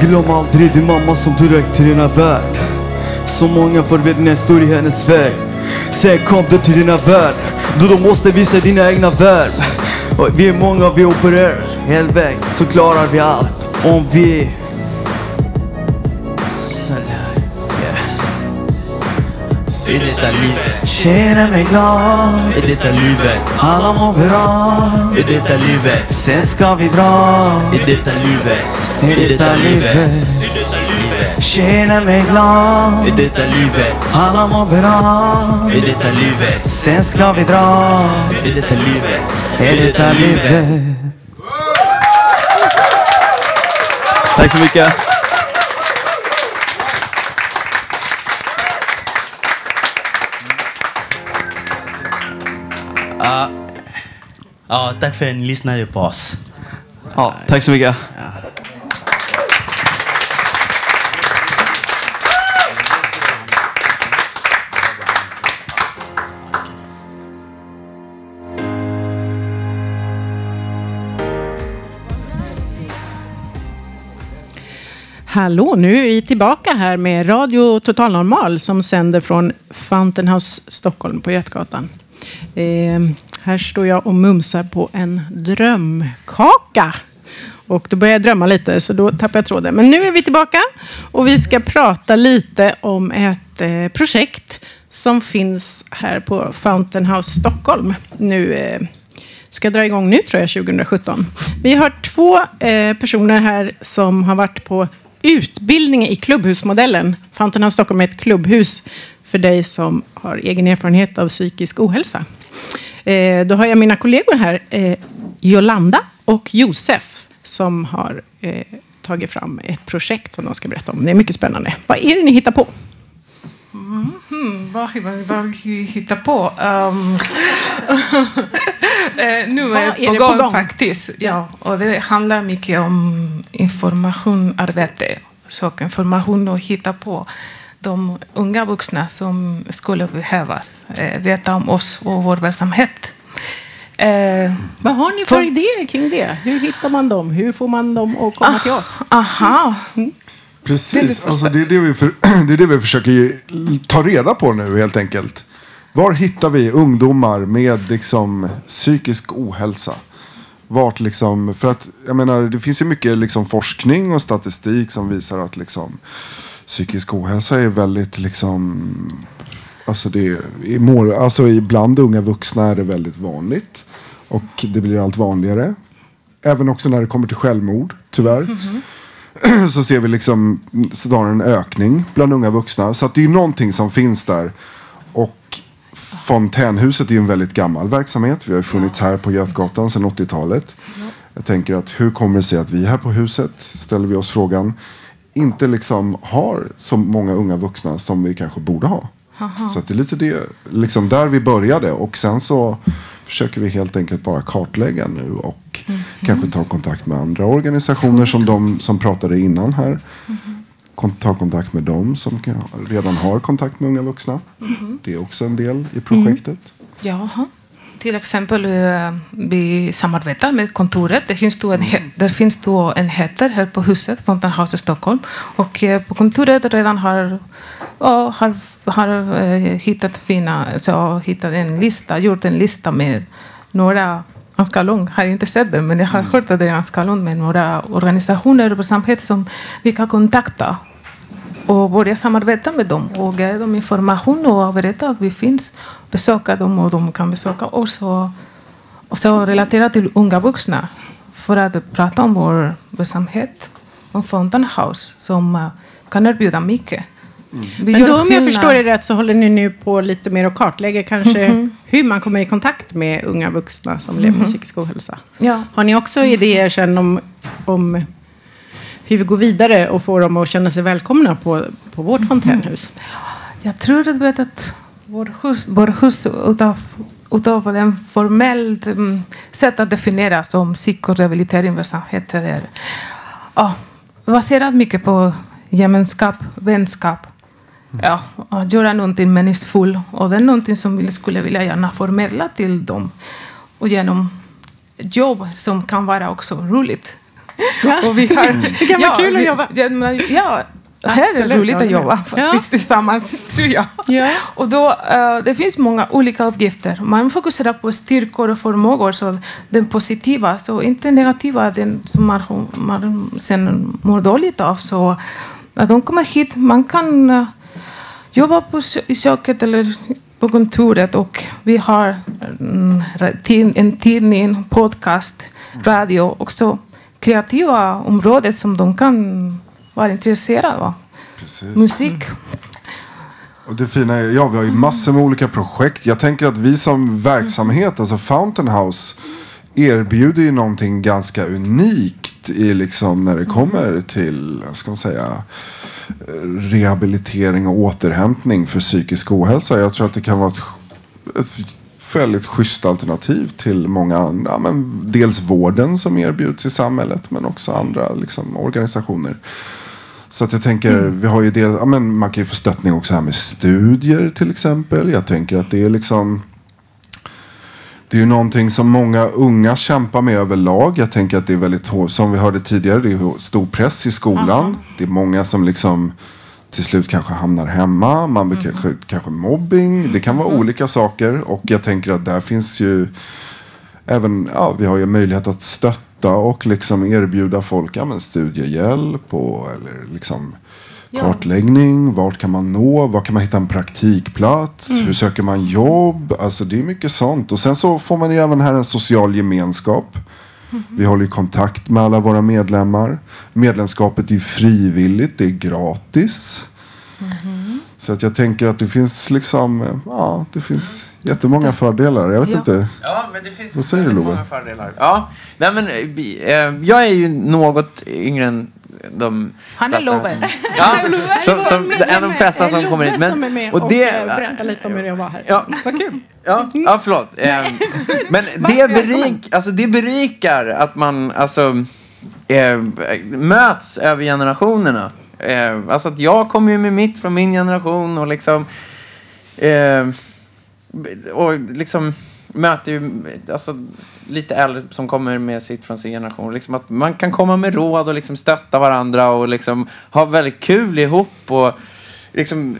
Glöm aldrig din mamma som du räckte till dina värld. Så många förväntningar står i hennes väg. Sen kom du till dina värld. Då du måste visa dina egna verb. Vi är många, vi opererar hel väg Så klarar vi allt. Om vi I detta livet? Känner mig glad. I detta livet? Alla mår bra. I detta livet? Sen ska vi dra. I detta livet? I detta livet? Känner mig glad. I detta livet? Alla mår bra. I detta livet? Sen ska vi dra. I detta livet? I detta livet? Tack så mycket. Ja, ja, tack för att ni lyssnade på oss. Ja, tack så mycket. Hallå, nu är vi tillbaka här med Radio Total Normal som sänder från Fountain House Stockholm på Götgatan. Eh, här står jag och mumsar på en drömkaka. Och då börjar jag drömma lite, så då tappar jag tråden. Men nu är vi tillbaka och vi ska prata lite om ett eh, projekt som finns här på Fountain House Stockholm. Nu eh, ska dra igång nu tror jag, 2017. Vi har två eh, personer här som har varit på utbildning i klubbhusmodellen. Fountain House Stockholm är ett klubbhus för dig som har egen erfarenhet av psykisk ohälsa. Eh, då har jag mina kollegor här, eh, Jolanda och Josef, som har eh, tagit fram ett projekt som de ska berätta om. Det är mycket spännande. Vad är det ni hittar på? Mm, vad, vad, vad hittar på? Um, <laughs> eh, nu är är på det gång, på gång? faktiskt. Ja, och det handlar mycket om informationarbete. Så information och hitta på de unga vuxna som skulle behövas eh, veta om oss och vår verksamhet. Eh, Vad har ni för idéer kring det? Hur hittar man dem? Hur får man dem att komma till oss? Aha. Precis, alltså det, är det, vi för, <clears throat> det är det vi försöker ta reda på nu helt enkelt. Var hittar vi ungdomar med liksom psykisk ohälsa? Vart liksom, för att jag menar det finns ju mycket liksom forskning och statistik som visar att liksom psykisk ohälsa är väldigt liksom Alltså, det är, mår, alltså ibland unga vuxna är det väldigt vanligt. Och det blir allt vanligare. Även också när det kommer till självmord, tyvärr <clears throat> så ser vi liksom snarare en ökning bland unga vuxna. Så att det är ju någonting som finns där. Och Fontänhuset är ju en väldigt gammal verksamhet. Vi har ju funnits här på Götgatan sedan 80-talet. Jag tänker att hur kommer det sig att vi här på huset, ställer vi oss frågan, inte liksom har så många unga vuxna som vi kanske borde ha. Aha. Så att det är lite det, liksom där vi började. Och sen så försöker vi helt enkelt bara kartlägga nu och Mhm. kanske ta kontakt med andra organisationer som de som pratade innan här. Mhm. kon- ta kontakt med dem som redan har kontakt med unga vuxna. Mhm. Det är också en del i projektet. Jaha. Till exempel, eh, vi samarbetar med kontoret. Det finns då, en, he- där finns då enheter här på huset, Fountain i Stockholm. Och eh, på kontoret redan har, har, har eh, hittat fina, så hittat en lista, gjort en lista med några ganska lång, har inte sett den, men jag har hört att det är ganska lång med några organisationer och verksamheter som vi kan kontakta och börja samarbeta med dem och ge dem information och berätta att vi finns. Besöka dem och de kan besöka oss. Och, och så relatera till unga vuxna för att prata om vår verksamhet. Om Fountain House som eh, kan erbjuda mycket. Vi Men då om jag förstår det rätt så håller ni nu på lite mer och kartlägger kanske Mhm. hur man kommer i kontakt med unga vuxna som lever med Mhm. psykisk ohälsa. Ja. Har ni också idéer sen om, om hur vi går vidare och får dem att känna sig välkomna på, på vårt fontänhus? Jag tror att, vet att vår hus, vår hus utav, utav en formellt mm, sätt att definiera som psykorehabiliteringsverksamhet är ja, baserat mycket på gemenskap, vänskap. Ja, att göra någonting meningsfullt. Och det är någonting som vi skulle vilja gärna förmedla till dem. Och genom jobb som kan vara också roligt. Och vi har, <laughs> Det kan vara kul att jobba. Ja, men- ja här är det roligt att jobba faktiskt tillsammans, <laughs> tror jag. Och då, eh, det finns många olika uppgifter. Man fokuserar på styrkor och förmågor, så den positiva, så inte negativa, den som man, man sen mår dåligt av. Så när de kommer hit, man kan eh, jobba på, i köket eller på kontoret och vi har tid- en tidning, podcast, radio, också kreativa områden som de kan vara intresserade av. Precis. Musik. Och det fina är, ja vi har ju massor med olika projekt. Jag tänker att vi som verksamhet, alltså Fountain House, erbjuder ju någonting ganska unikt i liksom när det kommer till, ska man säga, eh, rehabilitering och återhämtning för psykisk ohälsa. Jag tror att det kan vara ett, ett väldigt schysst alternativ till många andra, ja, men dels vården som erbjuds i samhället men också andra liksom, organisationer. Så att jag tänker, vi har ju det, ja, men man kan ju få stöttning också här med studier till exempel. Jag tänker att det är liksom det är ju någonting som många unga kämpar med överlag. Jag tänker att det är väldigt hårt, som vi hörde tidigare, det är stor press i skolan. Det är många som liksom till slut kanske hamnar hemma. Man blir kanske, kanske mobbing. Det kan vara olika saker. Och jag tänker att där finns ju även, ja, vi har ju möjlighet att stötta och liksom erbjuda folk ja, men studiehjälp och eller liksom Ja. kartläggning. Vart kan man nå? Var kan man hitta en praktikplats? Mm. Hur söker man jobb? Alltså det är mycket sånt. Och sen så får man ju även här en social gemenskap. Vi håller ju kontakt med alla våra medlemmar. Medlemskapet är frivilligt, det är gratis. Så att jag tänker att det finns liksom, ja, det finns jättemånga fördelar. Jag vet Ja. inte. Ja, men det finns Vad säger du Love? många fördelar. Ja, nej men vi- eh, jag är ju något yngre än de Han är flesta Love. som- <laughs> Ja, som, som, en av de flesta som kommer hit. Men, som är med och och, det, berättar lite om hur det var här. Ja. Vad kul. Ja, ja förlåt. Eh, men <laughs> det, berik, alltså det berikar att man alltså, eh, möts över generationerna. Eh, alltså att jag kommer ju med mitt från min generation och liksom och liksom möter ju alltså, lite äldre som kommer med sitt från sin generation. Liksom att man kan komma med råd och liksom stötta varandra och liksom ha väldigt kul ihop. Och, liksom,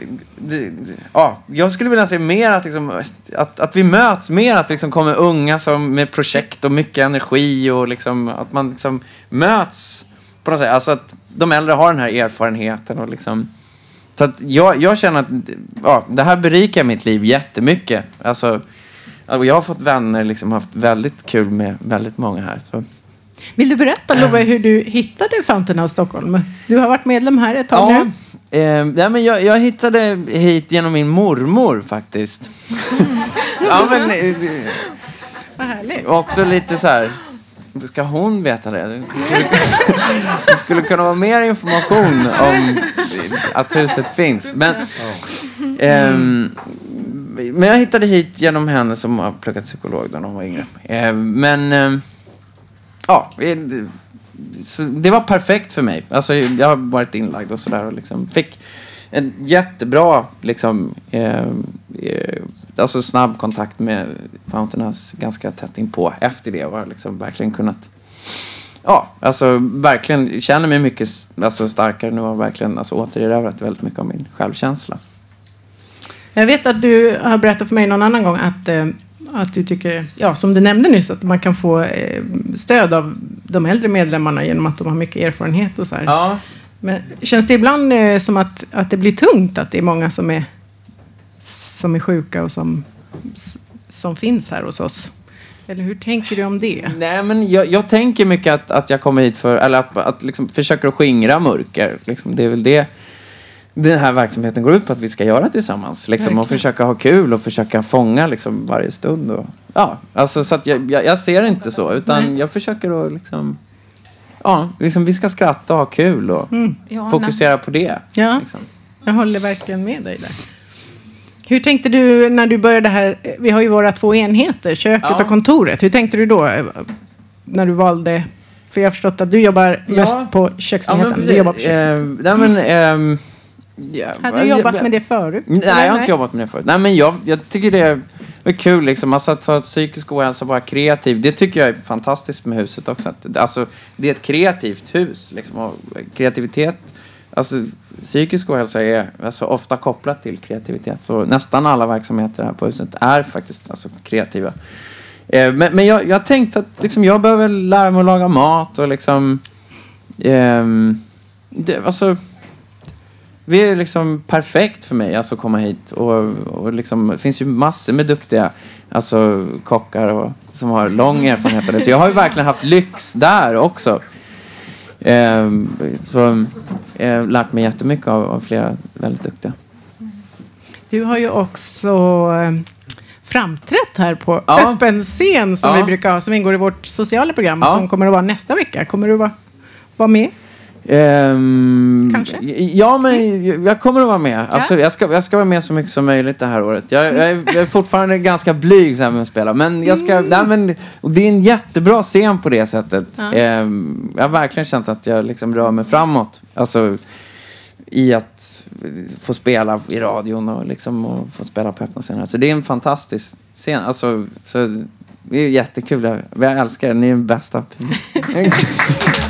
ja, jag skulle vilja se mer att, liksom, att, att vi möts mer, att det liksom kommer unga som med projekt och mycket energi och liksom, att man liksom möts på något sätt. Alltså att de äldre har den här erfarenheten och liksom så att jag, jag känner att ja, det här berikar mitt liv jättemycket. Alltså, och jag har fått vänner, liksom haft väldigt kul med väldigt många här. Så. Vill du berätta Love hur du hittade Fountain House Stockholm? Du har varit medlem här ett tag Ja, nu. eh, nej, men jag, jag hittade hit genom min mormor faktiskt. <laughs> ja, men, eh, Vad härligt. också lite så här. Ska hon veta det? Det skulle, kunna vara mer information om att huset finns. Men, ehm, men jag hittade hit genom henne som har pluggat psykolog när hon var yngre. Eh, men eh, ja, det var perfekt för mig. Alltså, jag har varit inlagd och sådär och liksom fick en jättebra liksom, eh, eh, alltså snabb kontakt med Fountain House ganska tätt inpå efter det och har liksom verkligen kunnat Ja, alltså verkligen känner mig mycket alltså, starkare nu och verkligen alltså, återerövrat väldigt mycket av min självkänsla. Jag vet att du har berättat för mig någon annan gång att, eh, att du tycker, ja som du nämnde nyss, att man kan få eh, stöd av de äldre medlemmarna genom att de har mycket erfarenhet och så här. Ja. Men känns det ibland eh, som att, att det blir tungt att det är många som är, som är sjuka och som, som finns här hos oss? Eller hur tänker du om det? Nej, men jag, jag tänker mycket att, att jag kommer hit för, eller att, att liksom försöka skingra mörker. Liksom, det är väl det den här verksamheten går ut på att vi ska göra tillsammans. Liksom, och försöka ha kul och försöka fånga liksom, varje stund. Och, ja, alltså, så jag, jag, jag ser det inte så, utan Nej. jag försöker att liksom, ja, liksom, vi ska skratta och ha kul och Mm. fokusera på det. Ja, jag håller verkligen med dig där. Hur tänkte du när du började här? Vi har ju våra två enheter, köket Ja. och kontoret. Hur tänkte du då eh, när du valde? För jag har förstått att du jobbar Ja. mest på Ja, men köksenheten. du jobbar på köksenheten. Eh, nej, men, ehm, ja, Hade du jobbat med det förut? Nej, Eller jag har inte jobbat med det förut. Nej, men jag, jag tycker det är kul liksom. Alltså att ha psykisk ohälsa och vara kreativ. Det tycker jag är fantastiskt med huset också. Att, alltså, det är ett kreativt hus. Liksom, kreativitet, alltså psykisk ohälsa är alltså, ofta kopplat till kreativitet. Och nästan alla verksamheter här på huset är faktiskt alltså, kreativa. Eh, men men jag, jag tänkte att liksom, jag behöver lära mig att laga mat och liksom... ehm, det, alltså, det är liksom perfekt för mig alltså, att komma hit. Och, och liksom, det finns ju massor med duktiga alltså, kockar och, som har lång erfarenhet av det. Så jag har ju verkligen haft lyx där också. Ehm, så, eh, lärt mig jättemycket av, av flera väldigt duktiga. Du har ju också eh, framträtt här på Ja. öppen scen som Ja. vi brukar ha, som ingår i vårt sociala program Ja. som kommer att vara nästa vecka. Kommer du vara, vara med? Ehm, Kanske? Ja, men jag- kommer att vara med. Absolut. Jag, ska, jag ska vara med så mycket som möjligt det här året. Jag, jag, är, jag är fortfarande ganska blyg så här med att spela. Men jag ska, nej, men, det är en jättebra scen på det sättet. Ja. Ehm, jag har verkligen känt att jag liksom rör mig framåt. Alltså i att få spela i radion och, liksom, och få spela på öppna scener. Så det är en fantastisk scen. Alltså, så det är jättekul. Jag, jag älskar er. Ni är den bästa. <laughs>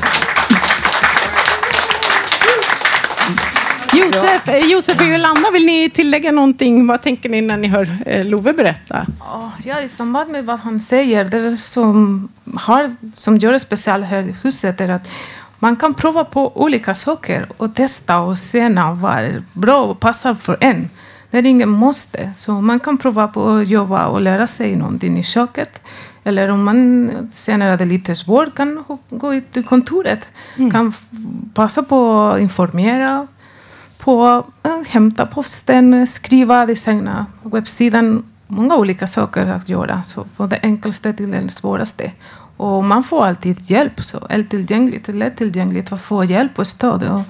Josef, eh, Josef och Jolanda, vill ni tillägga någonting? Vad tänker ni när ni hör eh, Love berätta? Ja, Ja, i samband med vad han säger, det som, har, som gör det speciellt här i huset är att man kan prova på olika saker och testa och se vad är bra och passar för en. Det är ingen måste. Så man kan prova på att jobba och lära sig någonting i köket. Eller om man känner att det är lite svårt kan gå ut till kontoret. Kan f- passa på att informera, på att hämta posten, skriva, designa webbsidan. Många olika saker att göra. Så från det enklaste till det svåraste. Och man får alltid hjälp. Så är tillgängligt, lättillgängligt att få hjälp och stöd. Och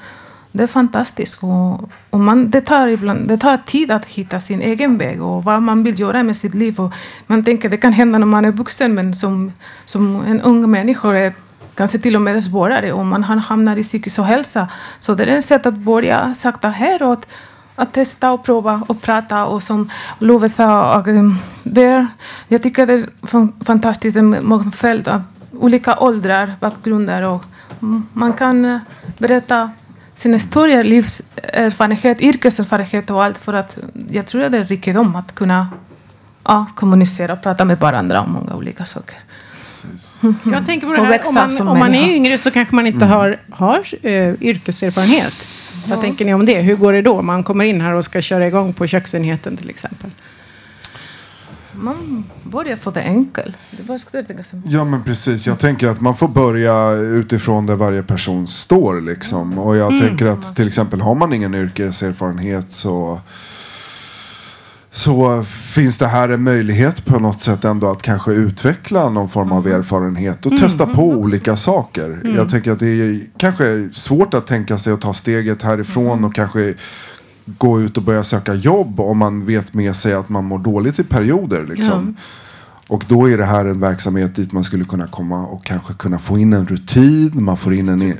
det är fantastiskt. Och, och man, det, tar ibland, det tar tid att hitta sin egen väg och vad man vill göra med sitt liv. Och man tänker det kan hända när man är vuxen men som, som en ung människa är kanske till och med svårare om man hamnar i psykisk ohälsa. Så det är ett sätt att börja sakta häråt. Att testa och prova och prata och som Love sa, eh, det jag tycker det är fantastiskt med mångfald av olika åldrar, bakgrunder och man kan eh, berätta sin historia, livserfarenhet, yrkeserfarenhet och allt för att jag tror att det är rikedom att kunna ja, kommunicera och prata med varandra om många olika saker. Jag tänker på det här, om man, om man är yngre så kanske man inte har, har eh, yrkeserfarenhet. Vad tänker ni om det? Hur går det då? Man kommer in här och ska köra igång på köksenheten till exempel. Man börjar få det enkelt. Ja men precis, jag tänker att man får börja utifrån där varje person står liksom. Och jag Mm. tänker att till exempel har man ingen yrkeserfarenhet så så finns det här en möjlighet på något sätt ändå att kanske utveckla någon form av erfarenhet och Mm. testa på olika saker. Mm. Jag tänker att det är kanske svårt att tänka sig att ta steget härifrån och kanske gå ut och börja söka jobb om man vet med sig att man mår dåligt i perioder. Liksom. Och då är det här en verksamhet dit man skulle kunna komma och kanske kunna få in en rutin, man får in en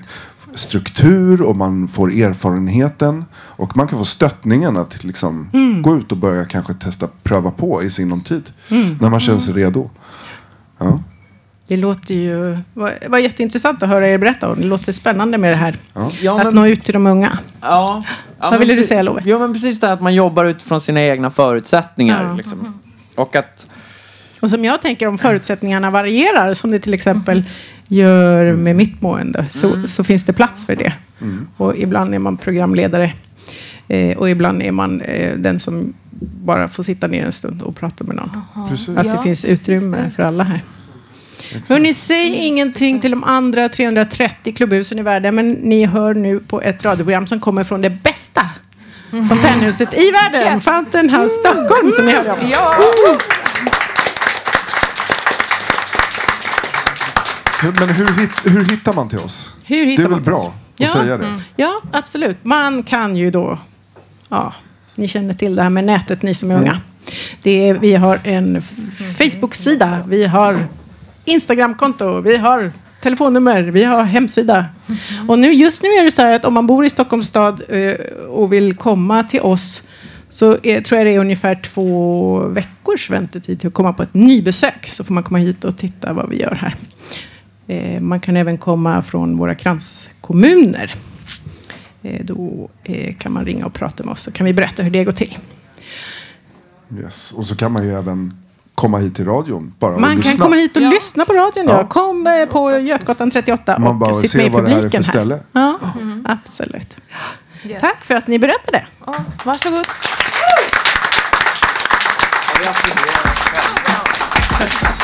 struktur och man får erfarenheten. Och man kan få stöttningen att liksom Mm. gå ut och börja kanske testa, pröva på i sinom tid. Mm. När man känner sig redo. Ja. Det låter ju... var, var jätteintressant att höra er berätta om. Det låter spännande med det här. Ja, att men- nå ut till de unga. Ja. ja Vad ville du säga, Love? Jo, men precis det här att man jobbar utifrån sina egna förutsättningar. Ja. Liksom. Och att... Och som jag tänker om förutsättningarna varierar, som det till exempel gör med mitt mående, så, så finns det plats för det. Mm. Och ibland är man programledare. Eh, och ibland är man eh, den som bara får sitta ner en stund och prata med någon. Precis. Att det Ja, finns utrymme det. för alla här. Hörni, säg ingenting till de andra 330 klubbhusen i världen, men ni hör nu på ett radioprogram som kommer från det bästa fontänhuset i världen, Yes. Fountain House Stockholm, som ni hörde om. Ja. Men hur, hur hittar man till oss? Hur hittar det är väl bra oss? att Ja. säga det? Mm. Ja, absolut. Man kan ju då... Ja, ni känner till det här med nätet, ni som är unga. Det är, vi har en Facebook-sida, vi har Instagram-konto, vi har telefonnummer, vi har hemsida. Och nu, just nu är det så här att om man bor i Stockholms stad eh, och vill komma till oss så är, tror jag det är ungefär två veckors väntetid till att komma på ett nybesök. Så får man komma hit och titta vad vi gör här. Eh, man kan även komma från våra kranskommuner. Eh, då eh, kan man ringa och prata med oss så kan vi berätta hur det går till. Yes. Och så kan man ju även komma hit till radion bara Man kan lyssna. komma hit och lyssna på radion. Ja. Ja. Kom eh, på Götgatan 38 Man bara och sitt med i vad det här är publiken för ställe. Ja, absolut. Tack för att ni berättade. Ja, varsågod. Ghetto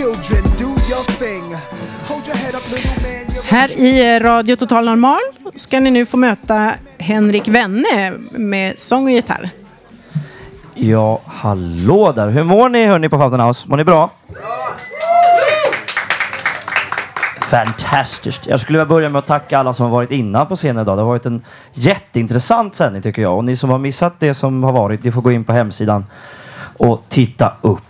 children, do your thing. Hold your head up, little man. Här i Radio Total Normal ska ni nu få möta Henrik Wenne med sång och gitarr. Ja, hallå där. Hur mår ni hörni på Fountain House? Mår ni bra? Fantastiskt. Jag skulle vilja börja med att tacka alla som har varit innan på scenen idag. Det har varit en jätteintressant sändning tycker jag. Och ni som har missat det som har varit, ni får gå in på hemsidan och titta upp.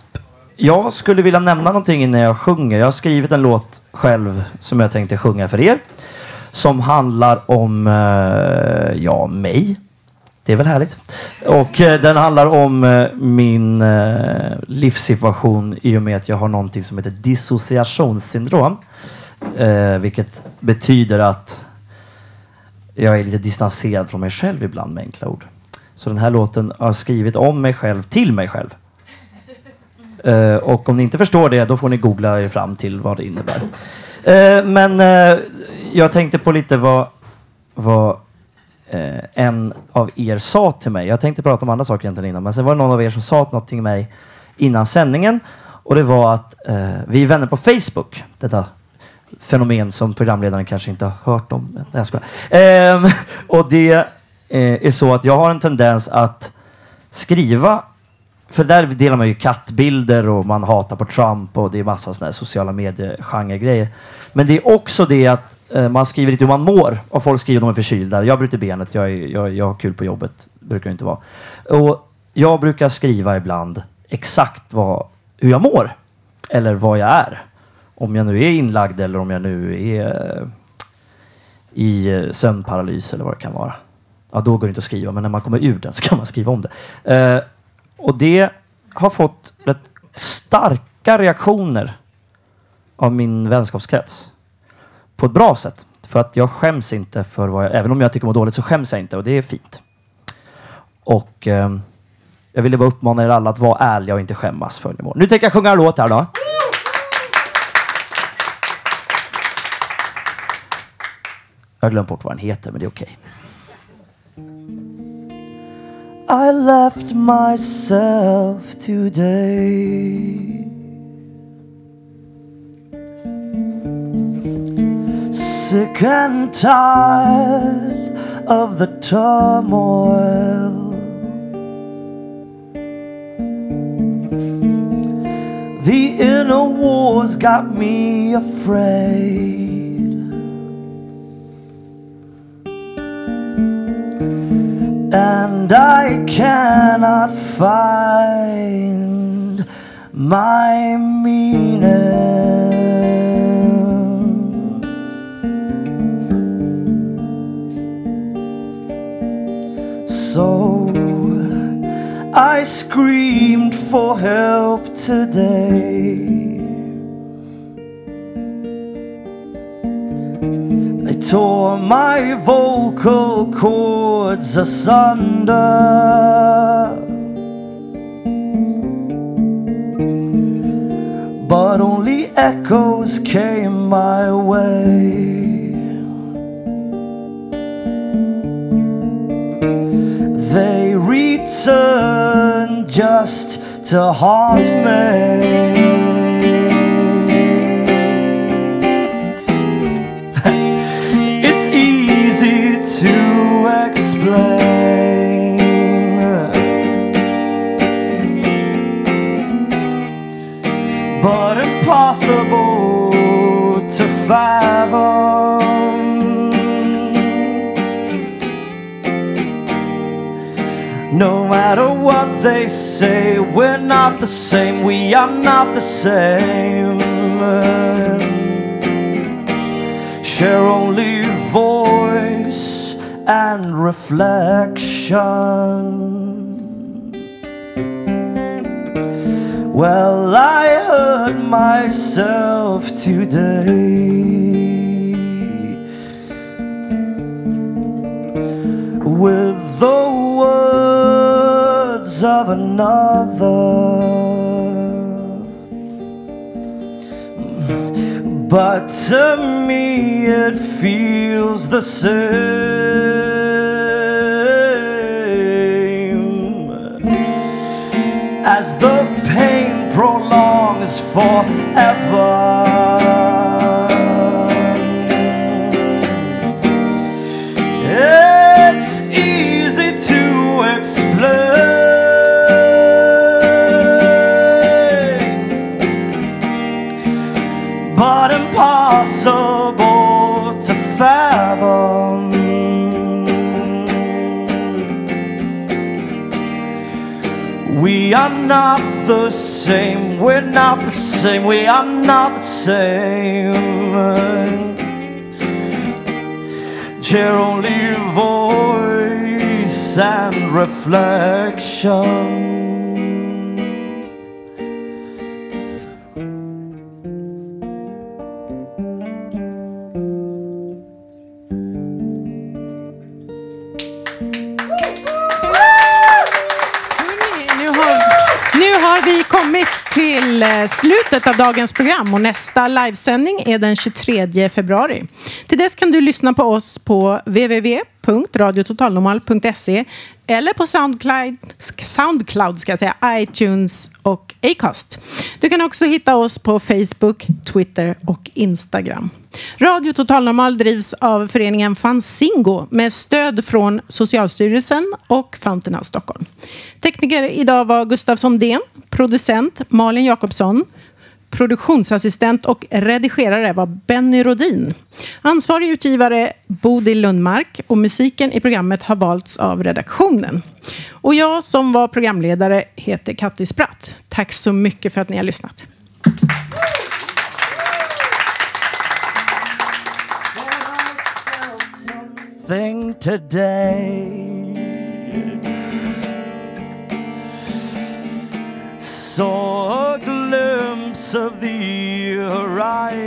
Jag skulle vilja nämna någonting innan jag sjunger. Jag har skrivit en låt själv som jag tänkte sjunga för er. Som handlar om, eh, ja, mig. Det är väl härligt. Och eh, den handlar om eh, min eh, livssituation i och med att jag har någonting som heter dissociationssyndrom. Eh, vilket betyder att jag är lite distanserad från mig själv ibland med enkla ord. Så den här låten har jag skrivit om mig själv till mig själv. Eh, och om ni inte förstår det, då får ni googla er fram till vad det innebär. Eh, men eh, jag tänkte på lite vad, vad en av er sa till mig. Jag tänkte prata om andra saker egentligen innan, men sen var det någon av er som sa något till mig innan sändningen. Och det var att vi är vänner på Facebook. Detta fenomen som programledaren kanske inte har hört om. Nej, jag skojar. Ehm, och det är så att jag har en tendens att skriva för där delar man ju kattbilder och man hatar på Trump och det är massa sådana här sociala medier-genre-grejer. Men det är också det att eh, man skriver lite hur man mår och folk skriver att de är förkylda. Jag bryter benet, jag, är, jag, jag har kul på jobbet. brukar det inte vara. Och jag brukar skriva ibland exakt vad, hur jag mår. Eller vad jag är. Om jag nu är inlagd eller om jag nu är eh, i eh, sömnparalys eller vad det kan vara. Ja, då går det inte att skriva, men när man kommer ur den så kan man skriva om det. Eh, och det har fått rätt starka reaktioner av min vänskapskrets. På ett bra sätt. För att jag skäms inte för vad jag... Även om jag tycker mår dåligt så skäms jag inte och det är fint. Och eh, jag ville bara uppmana er alla att vara ärliga och inte skämmas för nivån. Nu tänker jag sjunga en låt här då. Jag har glömt bort vad den heter, men det är okej. I left myself today. Sick and tired of the turmoil. The inner wars got me afraid. And I cannot find my meaning. So I screamed for help today. Tore my vocal cords asunder. But only echoes came my way. They return just to haunt me. Explain, but impossible to fathom. No matter what they say, we're not the same, we are not the same. Share only and reflection. Well, I hurt myself today with the words of another. But to me it feels the same forever. Same, we are not the same. Share only voice and reflection. Slutet av dagens program och nästa livesändning är den 23 februari. Till dess kan du lyssna på oss på www.radiototalnormal.se eller på Soundcloud, Soundcloud ska jag säga, iTunes och Acast. Du kan också hitta oss på Facebook, Twitter och Instagram. Radio Total Normal drivs av föreningen Fanzingo med stöd från Socialstyrelsen och Fountain House Stockholm. Tekniker idag var Gustav Sondén, producent Malin Jakobsson, produktionsassistent och redigerare var Benny Rodin. Ansvarig utgivare Bodil Lundmark och musiken i programmet har valts av redaktionen. Och jag som var programledare heter Katti Spratt. Tack så mycket för att ni har lyssnat. Thing today. Saw a glimpse of the horizon.